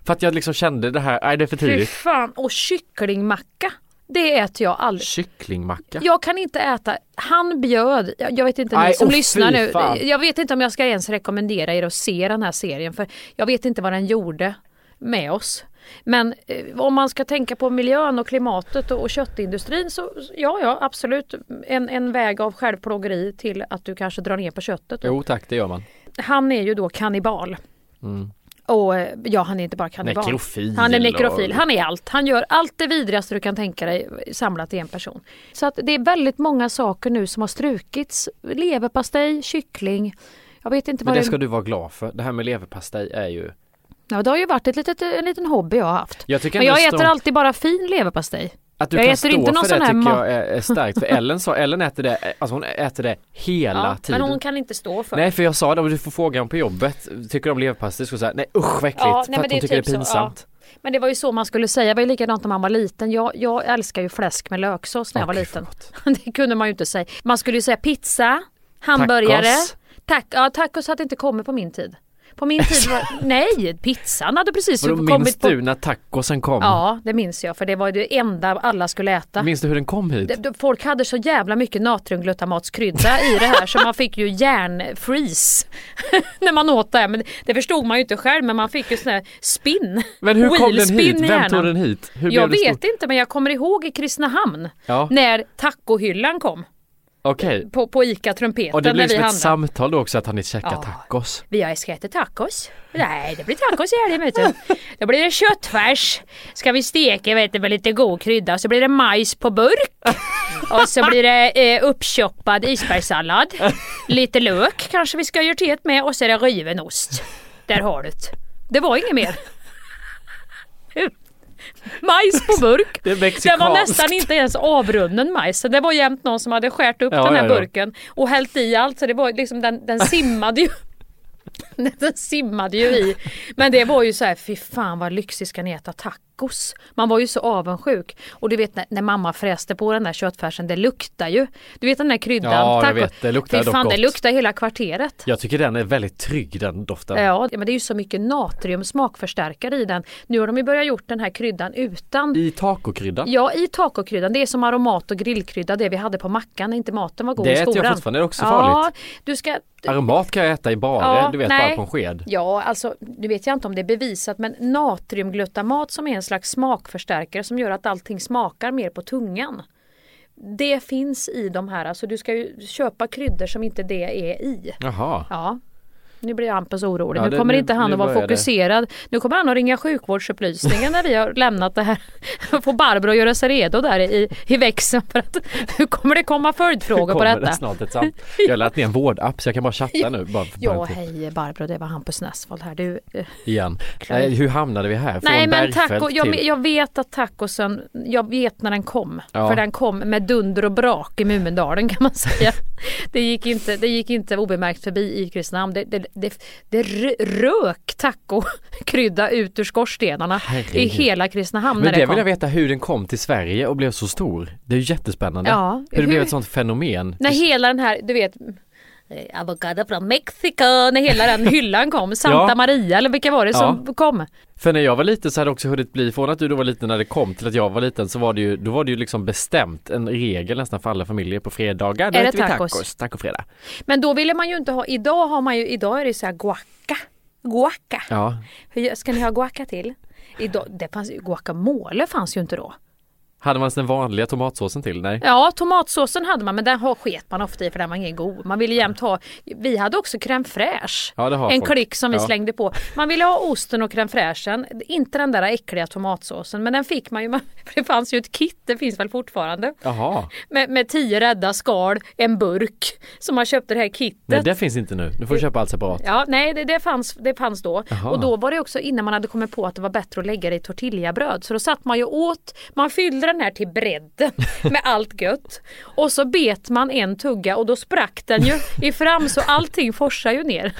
För att jag liksom kände det här, nej det är för Fy tidigt. fan, och kycklingmacka. Det äter jag aldrig. Kycklingmacka. Jag kan inte äta, han bjöd, jag vet inte ni Aj, som åh, lyssnar fy nu, fan. jag vet inte om jag ska ens rekommendera er att se den här serien för jag vet inte vad den gjorde med oss. Men eh, om man ska tänka på miljön och klimatet och, och köttindustrin så ja, ja absolut en, en väg av självplågeri till att du kanske drar ner på köttet. Jo tack, det gör man. Han är ju då kannibal. Mm. Och eh, ja, han är inte bara kannibal. Nekrofil Han är nekrofil. och- Han är allt. Han gör allt det vidrigaste du kan tänka dig samlat i en person. Så att det är väldigt många saker nu som har strukits. Leverpastej, kyckling. Jag vet inte Men vad det ska du vara glad för. Det här med leverpastej är ju Ja, det har ju varit ett litet, en liten hobby jag har haft. Jag Men jag äter alltid bara fin leverpastej. Att du jag kan äter stå inte någon för det här tycker jag är, är starkt. För Ellen sa, Ellen äter det, alltså hon äter det hela Ja, tiden. men hon kan inte stå för Nej för jag sa det, och du får fråga hon på jobbet, tycker du om leverpastej? Så säga nej usch vad äckligt, Ja, nej, för att det hon tycker typ det är så, pinsamt. Men det var ju så man skulle säga. Det var ju likadant när man var liten. Jag, jag älskar ju fläsk med löksås när jag var liten. [laughs] det kunde man ju inte säga. Man skulle ju säga pizza, hamburgare. Tacos. Tack, ja, tacos hade inte kommit på min tid. På min tid var, [laughs] nej, pizzan hade precis Vadå, kommit minns på... du när tacosen kom? Ja, det minns jag för det var det enda alla skulle äta. Minns du hur den kom hit? Folk hade så jävla mycket natriumglutamatskrydda i det här så man fick ju järnfreeze [laughs] när man åt det. Men det- förstod man ju inte själv men man fick ju sån här spinn. Men hur kom den hit? Vem tog den hit? Jag vet inte men jag kommer ihåg i Kristinehamn Ja. när tacohyllan kom Okej. på, på ICA Trumpeten Och det vi som ett samtal då också att han inte käkar Ja. tacos. Vi har ska äta tacos. Nej, det blir tacos i helgen vet du. Då blir det köttfärs. Ska vi steka vet du, med lite god krydda. Så blir det majs på burk. Och så blir det eh, uppchoppad isbergssallad. Lite lök kanske vi ska göra teet med. Och så är det riven ost. Där har du det. Det var inget mer. Majs på burk. [laughs] Det Det var nästan inte ens avrunnen majs. Det var jämt någon som hade skärt upp Ja, den här ja, ja. burken och hällt i allt. Så det var liksom den, den [laughs] simmade ju. [laughs] Den simmade ju i. Men det var ju så här, fy fan vad lyxigt ska ni äta tacos. Tacos. Man var ju så avundsjuk. Och du vet när, när mamma fräste på den där köttfärsen, det luktar ju. Du vet den där kryddan. Ja, jag taco. vet. Det luktar Fy dock fan, det gott. luktar hela kvarteret. Jag tycker den är väldigt trygg den doften. Ja, men det är ju så mycket natrium smakförstärkare i den. Nu har de ju börjat gjort den här kryddan utan. I tacokryddan. Ja, i tacokryddan. Det är som aromat och grillkrydda, det vi hade på mackan när inte maten var god Det i äter jag skolan. fortfarande, det är också ja, farligt. Du ska Aromat kan jag äta i bara, Ja, du vet nej. bara på en sked. Ja, alltså nu vet jag inte om det är bevisat men natriumglutamat som är en slags smakförstärkare som gör att allting smakar mer på tungan. Det finns i de här, alltså du ska ju köpa kryddor som inte det är i. Jaha. Ja. Nu blir Hampus orolig. Ja, nu det- kommer nu- inte han att vara börjar det. fokuserad. Nu kommer han att ringa sjukvårdsupplysningen när vi har lämnat det här. [laughs] Får Barbro att göra sig redo där i, i växeln för att [laughs] nu kommer det komma följdfrågor på detta. det snart ett samt. [laughs] Jag har lagt ner en vårdapp så jag kan bara chatta nu. Bara Ja, hej Barbro, det var Hampus Näsvold här. Du, eh, Igen. Nej, hur hamnade vi här? Från Nej men taco, jag, till... jag vet att tacosen, jag vet när den kom. Ja. För den kom med dunder och brak i Mumindalen kan man säga. Det gick inte, det gick inte obemärkt förbi i Kristinehamn. Det, det, det, det rö- rök tacokrydda [laughs] ut ur skorstenarna i Herregud. hela Kristinehamn Men det det vill jag kom. veta hur den kom till Sverige och blev så stor. Det är ju jättespännande. Ja, hur det blev ett sånt fenomen. När hela den här, du vet eh, Avocado från Mexiko, när hela den [laughs] hyllan kom. Santa Ja. Maria eller vilka var det som Ja. kom? För när jag var liten så hade det också hunnit bli, från att du då var liten när det kom till att jag var liten så var det ju, då var det ju liksom bestämt en regel nästan för alla familjer på fredagar. Då Är det tacos? tacos, tacofredag. Men då ville man ju inte ha, idag har man ju, idag är det så här guacca. Guacca. Ja, Hur ska ni ha guacca till? Idag, det fanns, ju- guacamole fanns ju inte då. Hade man den vanliga tomatsåsen till? Nej. Ja, tomatsåsen hade man men den har- sket man ofta i för den var ingen god. Man ville jämt ha, vi hade också crème fraîche. Ja, en folk. klick som vi Ja. slängde på. Man ville ha osten och crème fraîchen, inte den där äckliga tomatsåsen men den fick man ju, för [laughs] det fanns ju ett kit, det finns väl fortfarande. Jaha. Med, med tio rädda skal, en burk som man köpte det här kittet. Nej det finns inte nu. Nu får du köpa allt separat. Ja, nej det, det, fanns, det fanns då. Jaha. Och då var det också innan man hade kommit på att det var bättre att lägga det i tortillabröd. Så då satt man ju åt, man fyllde den här till bredden med allt gött. Och så bet man en tugga och då sprack den ju i fram så allting forsar ju ner.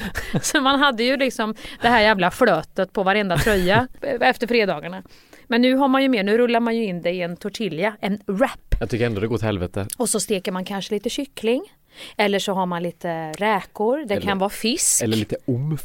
Så man hade ju liksom det här jävla flötet på varenda tröja efter fredagarna. Men nu har man ju mer, nu rullar man ju in det i en tortilla, en wrap. Jag tycker ändå det går åt helvete. Och så steker man kanske lite kyckling. Eller så har man lite räkor, det Eller- kan vara fisk. Eller lite omf.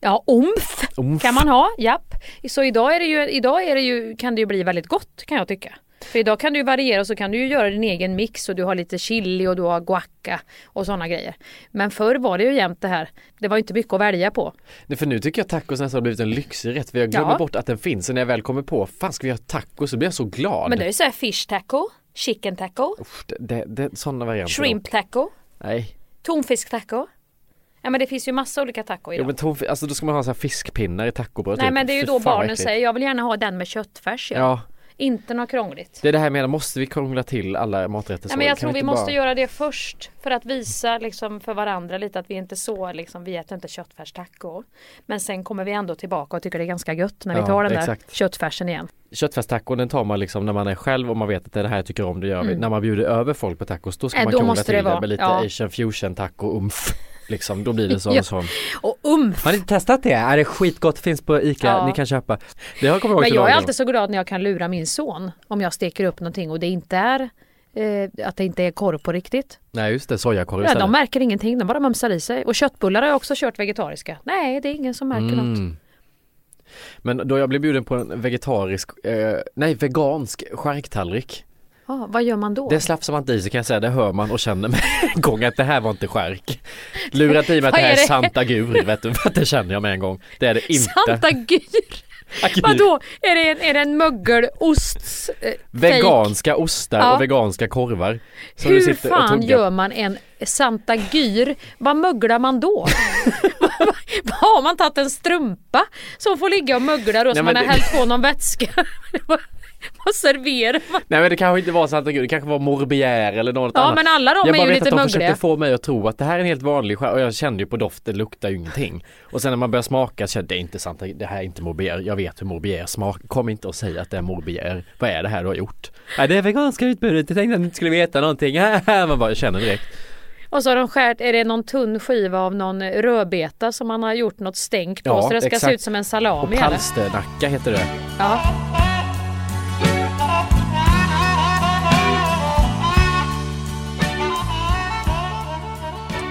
Ja, omf, Omf. kan man ha, japp. Så idag, är det ju, idag är det ju, kan det ju bli väldigt gott kan jag tycka. För idag kan du variera och så kan du ju göra din egen mix och du har lite chili och du har guacca och sådana grejer. Men förr var det ju jämt det här, det var inte mycket att välja på. Nej, för nu tycker jag tacos nästan har blivit en lyxig rätt för jag glömmer Ja. bort att den finns och när jag väl kommer på, fan ska vi göra tacos så blir jag så glad. Men det är ju såhär fish taco, chicken taco, det, det, det, sådana varianter. shrimp taco, Nej. tonfisk taco. Ja men det finns ju massa olika taco Jo idag. men tonf- alltså då ska man ha så här fiskpinnar i tacobröd Nej typ. men det är ju då barnen säger, jag vill gärna ha den med köttfärs. Ja. Ja. Inte något krångligt. Det är det här med, måste vi krångla till alla maträtter Nej, men jag Kan tror vi inte måste bara- göra det först för att visa liksom för varandra lite att vi inte så liksom, vi äter inte köttfärstaco. Men sen kommer vi ändå tillbaka och tycker det är ganska gött när vi Ja, tar den exakt. där köttfärsen igen. Köttfärstacon den tar man liksom när man är själv och man vet att det är det här jag tycker om, det gör vi. Mm. När man bjuder över folk på tacos då ska Nej, man krångla till det det, med lite ja. asian fusion taco umf. Liksom, då blir det så, Ja. sån. Och umf! Har ni inte testat det? Är det skitgott, finns på ICA, Ja. ni kan köpa. Det har kommit Men jag är alltid så glad när jag kan lura min son om jag steker upp någonting och det inte är eh, att det inte är korv på riktigt. Nej just det, sojakorv Ja, istället. de märker ingenting, de bara mumsar i sig. Och köttbullar har jag också kört vegetariska. Nej, det är ingen som märker något. Mm. Men då jag blev bjuden på en vegetarisk, eh, nej vegansk charktallrik. Ja, vad gör man då? Det slafsar man inte i sig kan jag säga, det hör man och känner med [laughs] en gång att det här var inte skärk. Lurat i mig att det här är? Santa Gur, vet du, det känner jag med en gång. Det är det inte. Santa Gur! [laughs] Vadå? Är det en, är det en mögelost? Eh, Veganska ostar Ja. och veganska korvar. Hur fan gör man en Santa Gyr? Vad möglar man då? [laughs] Har man tagit en strumpa som får ligga och mögla då som man har det- hällt på någon vätska? [laughs] Vad serverar man? Nej men det kanske inte var Santa Gur, det kanske var Morbière eller något Ja, annat. men alla de jag är bara ju vet lite att de mögliga. försökte få mig att tro att det här är en helt vanlig skär och jag kände ju på doften, luktar ju ingenting. Och sen när man börjar smaka så kände jag, det är inte Santa det här är inte Morbière, jag vet hur Morbière smakar. Kom inte och säg att det är Morbière. Vad är det här du har gjort? Nej det är veganska utbudet, jag tänkte att ni inte skulle veta någonting. [laughs] man bara känner direkt. Och så har de skärt, är det någon tunn skiva av någon rödbeta som man har gjort något stänk på Ja, så det ska se exakt. ut som en Och salami eller? palsternacka heter det. Ja.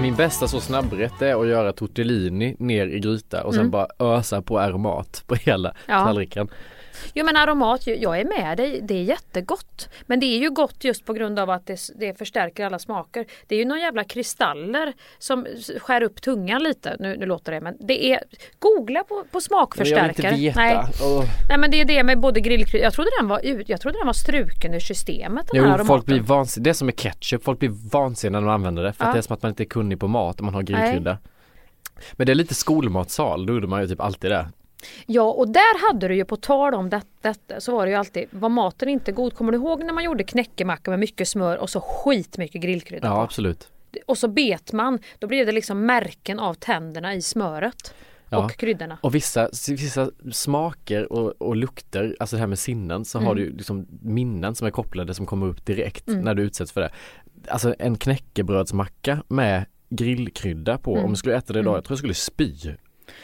Min bästa så snabbrätt är att göra tortellini ner i gryta och sen Mm. bara ösa på aromat på hela Ja. tallriken. Jo men aromat, jag är med dig, det är jättegott. Men det är ju gott just på grund av att det, det förstärker alla smaker. Det är ju några jävla kristaller som skär upp tungan lite. Nu, nu låter det men det är, googla på, på smakförstärkare. Jag vill inte veta. Nej. Åh. Nej men det är det med både grillkrydda, jag trodde den var ut, jag trodde den var struken ur systemet den här Jo, aromaten. folk blir vansinniga. Det är som med ketchup, folk blir vansinniga när de använder det för Ja. att det är som att man inte är kunnig på mat om man har grillkrydda. Men det är lite skolmatsal, då gjorde man ju typ alltid det. Ja och där hade du ju på tal om det, detta så var det ju alltid, var maten inte god? Kommer du ihåg när man gjorde knäckemacka med mycket smör och så skitmycket grillkrydda Ja, på? absolut. Och så bet man, då blev det liksom märken av tänderna i smöret. Ja. Och kryddorna. Och vissa, vissa smaker och, och lukter, alltså det här med sinnen, så har Mm. du liksom minnen som är kopplade som kommer upp direkt Mm. när du utsätts för det. Alltså en knäckebrödsmacka med grillkrydda på, Mm. om du skulle äta det idag, Mm. jag tror jag skulle spy.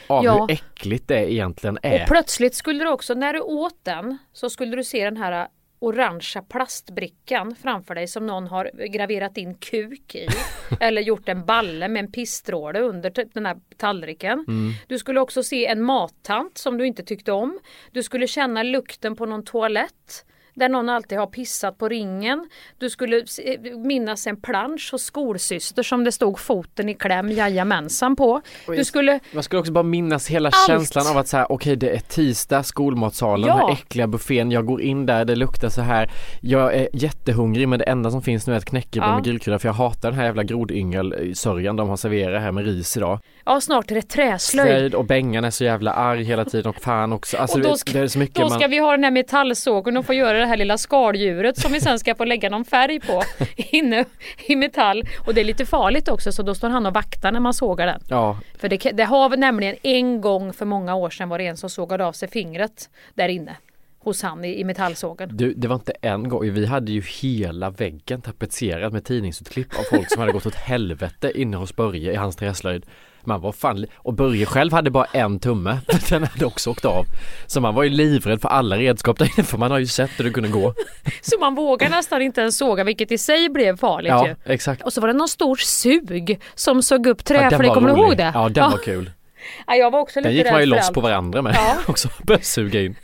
Av Ja. hur äckligt det egentligen är. Och plötsligt skulle du också, när du åt den, så skulle du se den här orangea plastbrickan framför dig som någon har graverat in kuk i. [laughs] eller gjort en balle med en pissstråle under t- den här tallriken. Mm. Du skulle också se en mattant som du inte tyckte om. Du skulle känna lukten på någon toalett. Där någon alltid har pissat på ringen. Du skulle se- minnas en plansch hos skolsyster som det stod foten i kläm jajamensan på. Du skulle Man skulle också bara minnas hela Allt. känslan av att så här, okej det är tisdag, skolmatsalen, Ja. den här äckliga buffén, jag går in där, det luktar så här, jag är jättehungrig men det enda som finns nu är ett knäckebröd Ja. med grillkrydda för jag hatar den här jävla grodyngelsörjan de har serverat här med ris idag. Ja snart är det träslöjd. Slöjd och Bengan är så jävla arg hela tiden och fan också, alltså och då ska, det är så mycket då ska man... vi ha den här metallsågen och få göra det här lilla skaldjuret som vi sen ska få lägga någon färg på [laughs] inne i metall. Och det är lite farligt också så då står han och vaktar när man sågar den. Ja, För det, det har nämligen en gång för många år sedan var det en som sågade av sig fingret där inne. Hos han i, i metallsågen. du, det var inte en gång, vi hade ju hela väggen tapetserad med tidningsutklipp av folk som hade gått åt helvete inne hos Börje i hans träslöjd. Man var fan, och Börje själv hade bara en tumme, [laughs] den hade också åkt av. Så man var ju livrädd för alla redskap där inne för man har ju sett hur det kunde gå. Så man vågar nästan inte ens såga vilket i sig blev farligt Ja, ju. exakt. Och så var det någon stor sug som sög upp Ja, den träfärg. var Kommer du ihåg det? Ja, den var kul. Ja, jag var också lite Den gick man ju för loss på varandra med Ja. [laughs] också, började suga in.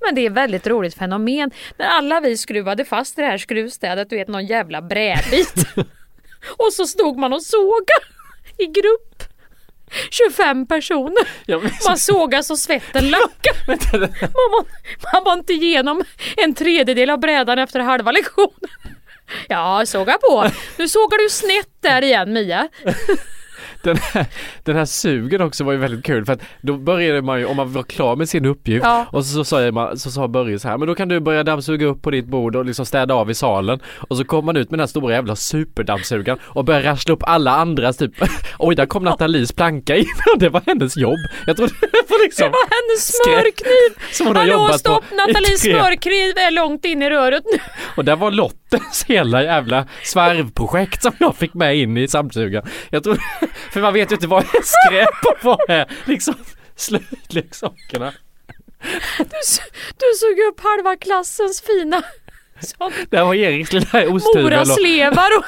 Men det är ett väldigt roligt fenomen. När alla vi skruvade fast det här skruvstädet, du vet någon jävla brädbit. [laughs] och så stod man och såga i grupp. 25 personer. Man sågar så svetten lackar. [laughs] man, var, man var inte igenom en tredjedel av brädan efter halva lektionen. Ja, såga på. Nu sågar du snett där igen Mia. Den här, den här sugen också var ju väldigt kul för att då började man ju, om man var klar med sin uppgift Ja. och så, sa man, så sa Börje så här, men då kan du börja dammsuga upp på ditt bord och liksom städa av i salen och så kom man ut med den här stora jävla superdammsugaren och började rassla upp alla andras typ, [laughs] oj där kom Nathalies planka in och [laughs] det var hennes jobb. Jag trodde det var liksom Det var hennes smörkniv! som hon har Hallå jobbat stopp! Nathalies smörkniv är långt in i röret nu. Och där var Lottes hela jävla svarvprojekt som jag fick med in i dammsugaren. Jag tror, [laughs] för man vet ju inte vad är skräp och vad är liksom slöjdleksakerna. Du, s- du såg upp halva klassens fina sån Det var Eriks lilla osthyvel och moraslevar och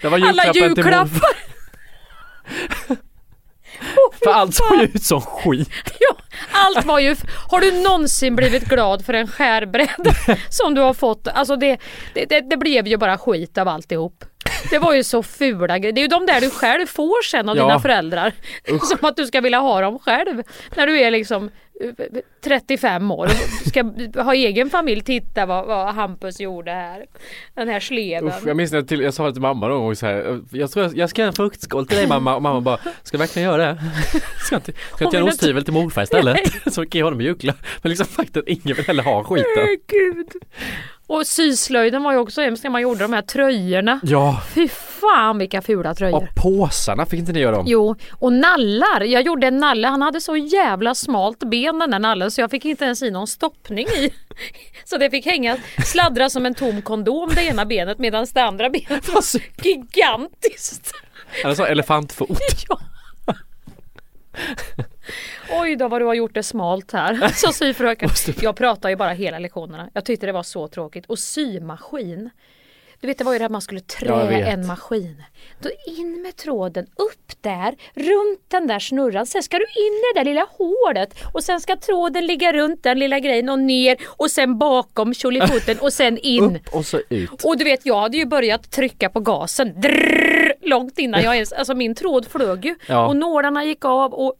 det var alla julklappen [laughs] julklappar. För allt såg ju ut som skit. [laughs] Ja, allt var ju... Har du någonsin blivit glad för en skärbräda [laughs] som du har fått? Alltså det, det, det, det blev ju bara skit av alltihop. Det var ju så fula grejer. Det är ju de där du själv får sen av Ja. dina föräldrar. [laughs] Som att du ska vilja ha dem själv. När du är liksom eh, 35 år och ska ha egen familj. Titta vad, vad Hampus gjorde här. Den här sleven. Usch, jag minns när jag, till, jag sa det till mamma någon gång så här, jag tror jag, jag ska göra en fruktskål till dig mamma och mamma bara, ska du verkligen göra det? [laughs] Ska jag inte, ska jag Hon inte göra en osthyvel till morfar istället? [laughs] så kan jag honom i julklapp. Men liksom faktiskt ingen vill heller ha skiten. Gud. Och syslöjden var ju också hemskt när man gjorde de här tröjorna. Ja, Fy fan vilka fula tröjor. och påsarna fick inte ni göra dem? Jo, och nallar. Jag gjorde en nalle. Han hade så jävla smalt ben den där nallen så jag fick inte ens i någon stoppning i. [laughs] Så det fick hänga, sladdra som en tom kondom det ena benet medan det andra benet [laughs] var så gigantiskt. Eller så elefantfot. [laughs] Ja. Oj då vad du har gjort det smalt här. [laughs] Så syfröken. Jag pratar ju bara hela lektionerna. Jag tyckte det var så tråkigt. Och symaskin. Du vet det var ju det att man skulle trä en maskin. Då in med tråden, upp där, runt den där snurran. Sen ska du in i det där lilla hålet och sen ska tråden ligga runt den lilla grejen och ner och sen bakom tjolifoten och sen in. Upp och så ut. Och du vet jag hade ju börjat trycka på gasen drrrr, långt innan jag ens, alltså min tråd flög ju. Ja. Och nålarna gick av och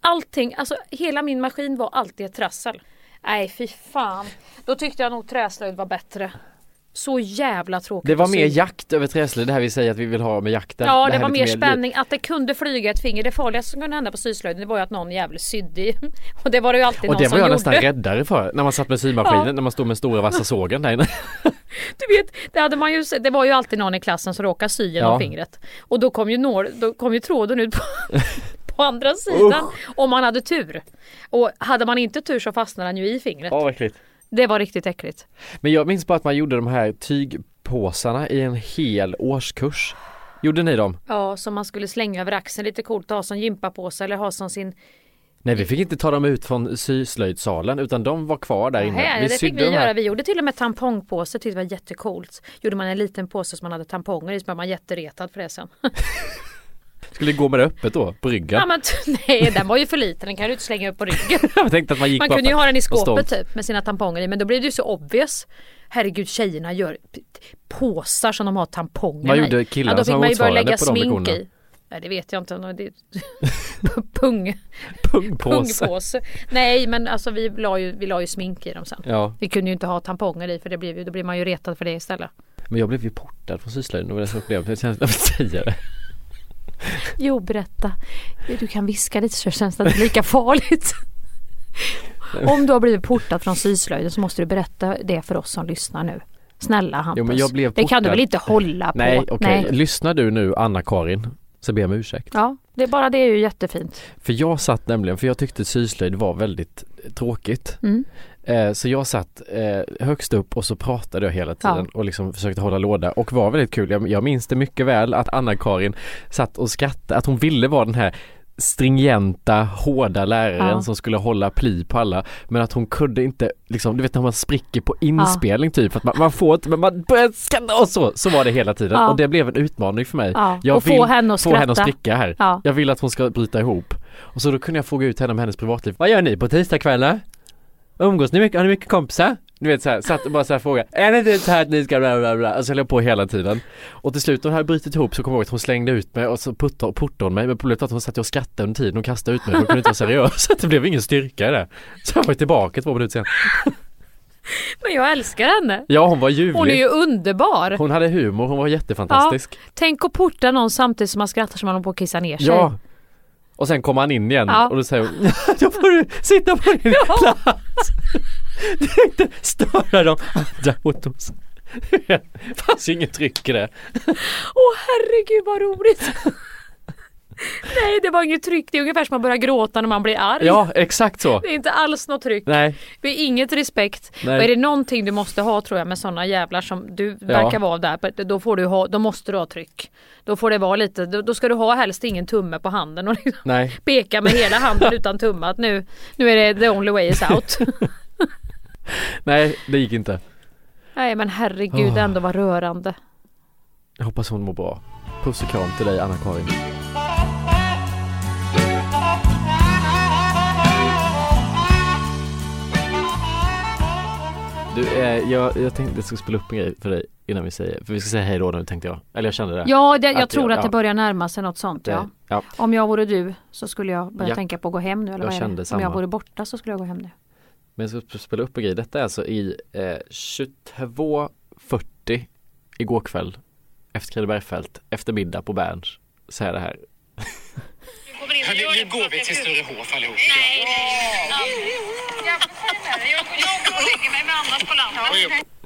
allting, alltså hela min maskin var alltid ett trassel. Nej fy fan. Då tyckte jag nog träslöjd var bättre. Så jävla tråkigt Det var mer jakt över träslöjd, det här vi säger att vi vill ha med jakten. Ja det, här var mer spänning, att det kunde flyga ett finger. Det farligaste som kunde hända på syslöjden det var ju att någon jävel sydde i. [laughs] Och det var det ju alltid Och någon det som var jag gjorde. nästan räddare för när man satt med symaskinen, Ja. när man stod med stora vassa sågen där inne. [laughs] Du vet, det, hade man ju, det var ju alltid någon i klassen som råkade sy genom Ja. fingret. Och då kom ju, nål, då kom ju tråden ut på, [laughs] på andra sidan. Om man hade tur. Och hade man inte tur så fastnade den ju i fingret. Ja. Det var riktigt äckligt. Men jag minns bara att man gjorde de här tygpåsarna i en hel årskurs. Gjorde ni dem? Ja, som man skulle slänga över axeln. Lite coolt att ha som gympapåse eller ha som sin... Nej vi fick inte ta dem ut från syslöjdsalen utan de var kvar där inne. Nej, det fick vi de göra. Vi gjorde till och med tampongpåse. Tyckte det var jättecoolt. Gjorde man en liten påse som man hade tamponger i så blev man jätteretad för det sen. [laughs] Skulle gå med det öppet då, på ryggen? Ja men [laughs] nej den var ju för liten. Den kan du inte slänga upp på ryggen. [laughs] Jag tänkte att man gick Man kunde ju ha den i skåpet typ med sina tamponger i men då blev det ju så obvious. Herregud tjejerna gör påsar som de har tamponger Vad i. gjorde killarna ja, då som fick var man ju börja lägga på smink lektionerna? i. Nej det vet jag inte. Det... [laughs] Pung. Pungpåse. Pungpåse. Nej men alltså vi la, ju, vi la ju smink i dem sen. Ja. Vi kunde ju inte ha tamponger i för det blev ju, då blir man ju retad för det istället. Men jag blev ju portad från syslöjden, det var det som blev, känns, jag säga det. [laughs] Jo berätta. Du kan viska lite så känns det inte lika farligt. Om du har blivit portad från syslöjden så måste du berätta det för oss som lyssnar nu. Snälla Hampus. Jo men jag blev det kan du väl inte hålla på? Nej okej, lyssnar du nu Anna-Karin så ber jag om ursäkt. Ja, det är bara det är ju jättefint. För jag satt nämligen, för jag tyckte syslöjd var väldigt tråkigt. Mm. Eh, så jag satt eh, högst upp och så pratade jag hela tiden Ja. och liksom försökte hålla låda och var väldigt kul. Jag, jag minns det mycket väl att Anna-Karin satt och skrattade, att hon ville vara den här stringenta, hårda läraren Ja. som skulle hålla pli på alla men att hon kunde inte, liksom, du vet när man spricker på inspelning typ, att man, man får inte, men man börjar skratta och så, så var det hela tiden Ja. och det blev en utmaning för mig. Ja, Jag och få henne att få henne att spricka här. Ja. Jag vill att hon ska bryta ihop. Och så då kunde jag fråga ut henne om hennes privatliv. Vad gör ni på tisdagskvällar? Umgås ni mycket? Har ni mycket kompisar? Du vet såhär, satt och bara såhär fråga Är det inte så här att ni ska bla bla bla? Och så höll jag på hela tiden Och till slut när hon hade brutit ihop så kom jag ihåg att hon slängde ut mig och så puttade, portade hon mig Men problemet var att hon satt och skrattade under tiden och kastade ut mig Hon kunde inte vara seriös så det blev ingen styrka i det Så jag var tillbaka två minuter sen Men jag älskar henne. Ja hon var ljuvlig Hon är ju underbar. Hon hade humor, hon var jättefantastisk Tänk att porta någon samtidigt som man skrattar som man håller på att kissa ner sig. Ja, Och sen kommer han in igen Ja. och då säger hon [laughs] Då får du sitta på din plats [laughs] Du är inte störa de andra oss Det fanns ju inget tryck i det Åh herregud vad roligt. [laughs] [laughs] Nej det var inget tryck, det är ungefär som att börja gråta när man blir arg. Ja exakt så Det är inte alls något tryck. Nej Det är inget respekt. Nej. Och är det någonting du måste ha tror jag med sådana jävlar som du verkar vara där, då får du ha, då måste du ha tryck. Då får det vara lite, då, då ska du ha helst ingen tumme på handen och liksom Nej [laughs] peka med hela handen utan tumme att nu, nu är det the only way is out. [laughs] Nej det gick inte Nej men herregud Åh. ändå var rörande. Jag hoppas hon mår bra Puss och kram till dig Anna-Karin Du, eh, jag, jag tänkte jag skulle spela upp en grej för dig innan vi säger, för vi ska säga hej då nu tänkte jag. Eller jag kände det. Ja, det, jag Att tror jag- att det ja. börjar närma sig något sånt. Ja. Ja. Om jag vore du så skulle jag börja Ja. tänka på att gå hem nu. Eller Jag kände det? Om samma. jag vore borta så skulle jag gå hem nu. Men jag ska spela upp en grej. Detta är alltså i eh, 22.40 igår kväll efter Kredebergfält, efter middag på Berns. Så är det här. Nu, nu går vi till Sturehof allihop. Nej, nej och lägger mig med annat på landet.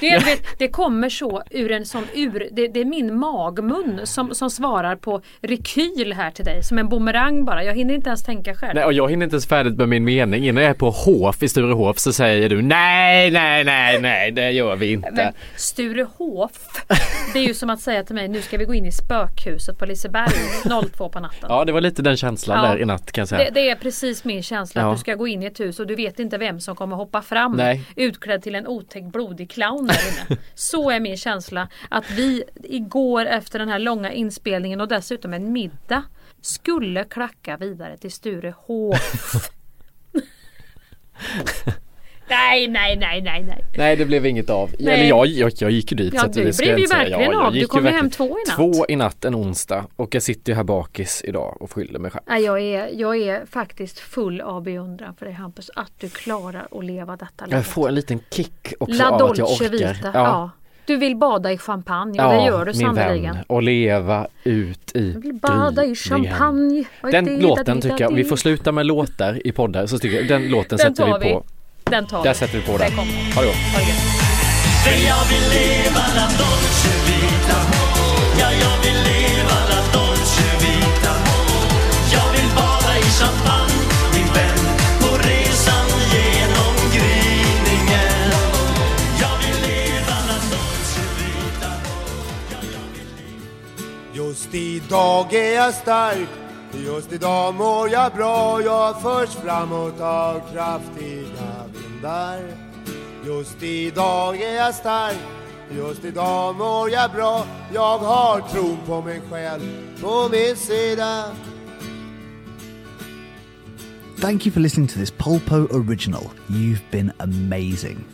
Det, du [laughs] vet, det kommer så ur en sån ur... Det, det är min magmun som, som svarar på rekyl här till dig. Som en bumerang bara. Jag hinner inte ens tänka själv. Nej och jag hinner inte ens färdigt med min mening. Innan jag är på Hof i Sturehof så säger du nej, nej, nej, nej, det gör vi inte. Men Sturehof, det är ju som att säga till mig nu ska vi gå in i spökhuset på Liseberg 02 på natten. Ja det var lite den känslan Ja. där i natt kan jag säga. Det, det är precis min känsla Ja. att du ska gå in i ett hus och du vet inte vem som kommer hoppa fram Nej. utklädd till en otäck blodig clown där inne. [laughs] Så är min känsla att vi igår efter den här långa inspelningen och dessutom en middag skulle klacka vidare till Sturehof. [laughs] nej, nej, nej, nej, nej. Nej det blev inget av. Nej. Eller jag, jag, jag gick ju dit. Ja, så att du det blev jag ju verkligen jag av. Du kom ju hem två i natt. Två i natt en onsdag och jag sitter ju här bakis idag och skyller mig själv. Nej, jag, är, jag är faktiskt full av beundran för dig Hampus att du klarar att leva detta Jag livet. får en liten kick också La av att jag orkar. Vita. Ja. Du vill bada i champagne och det gör du sannerligen. Och leva ut i Jag vill bada i champagne. Den låten tycker jag, vi får sluta med låtar i poddar så tycker jag, den låten Den sätter vi på. Den tar Där vi. sätter vi på Den den. Ha det gott. Ha det. För jag vill leva la dolce vita Ja, jag vill leva la dolce vita Jag vill bada i champagne, min vän På resan genom gryningen Jag vill leva la dolce vita Just idag är jag stark Just idag mår jag bra Jag förs framåt av kraftiga vindar Just idag är jag stark Just idag mår jag bra Jag har på mig själv på min sida Thank you for listening to this Polpo original. You've been amazing.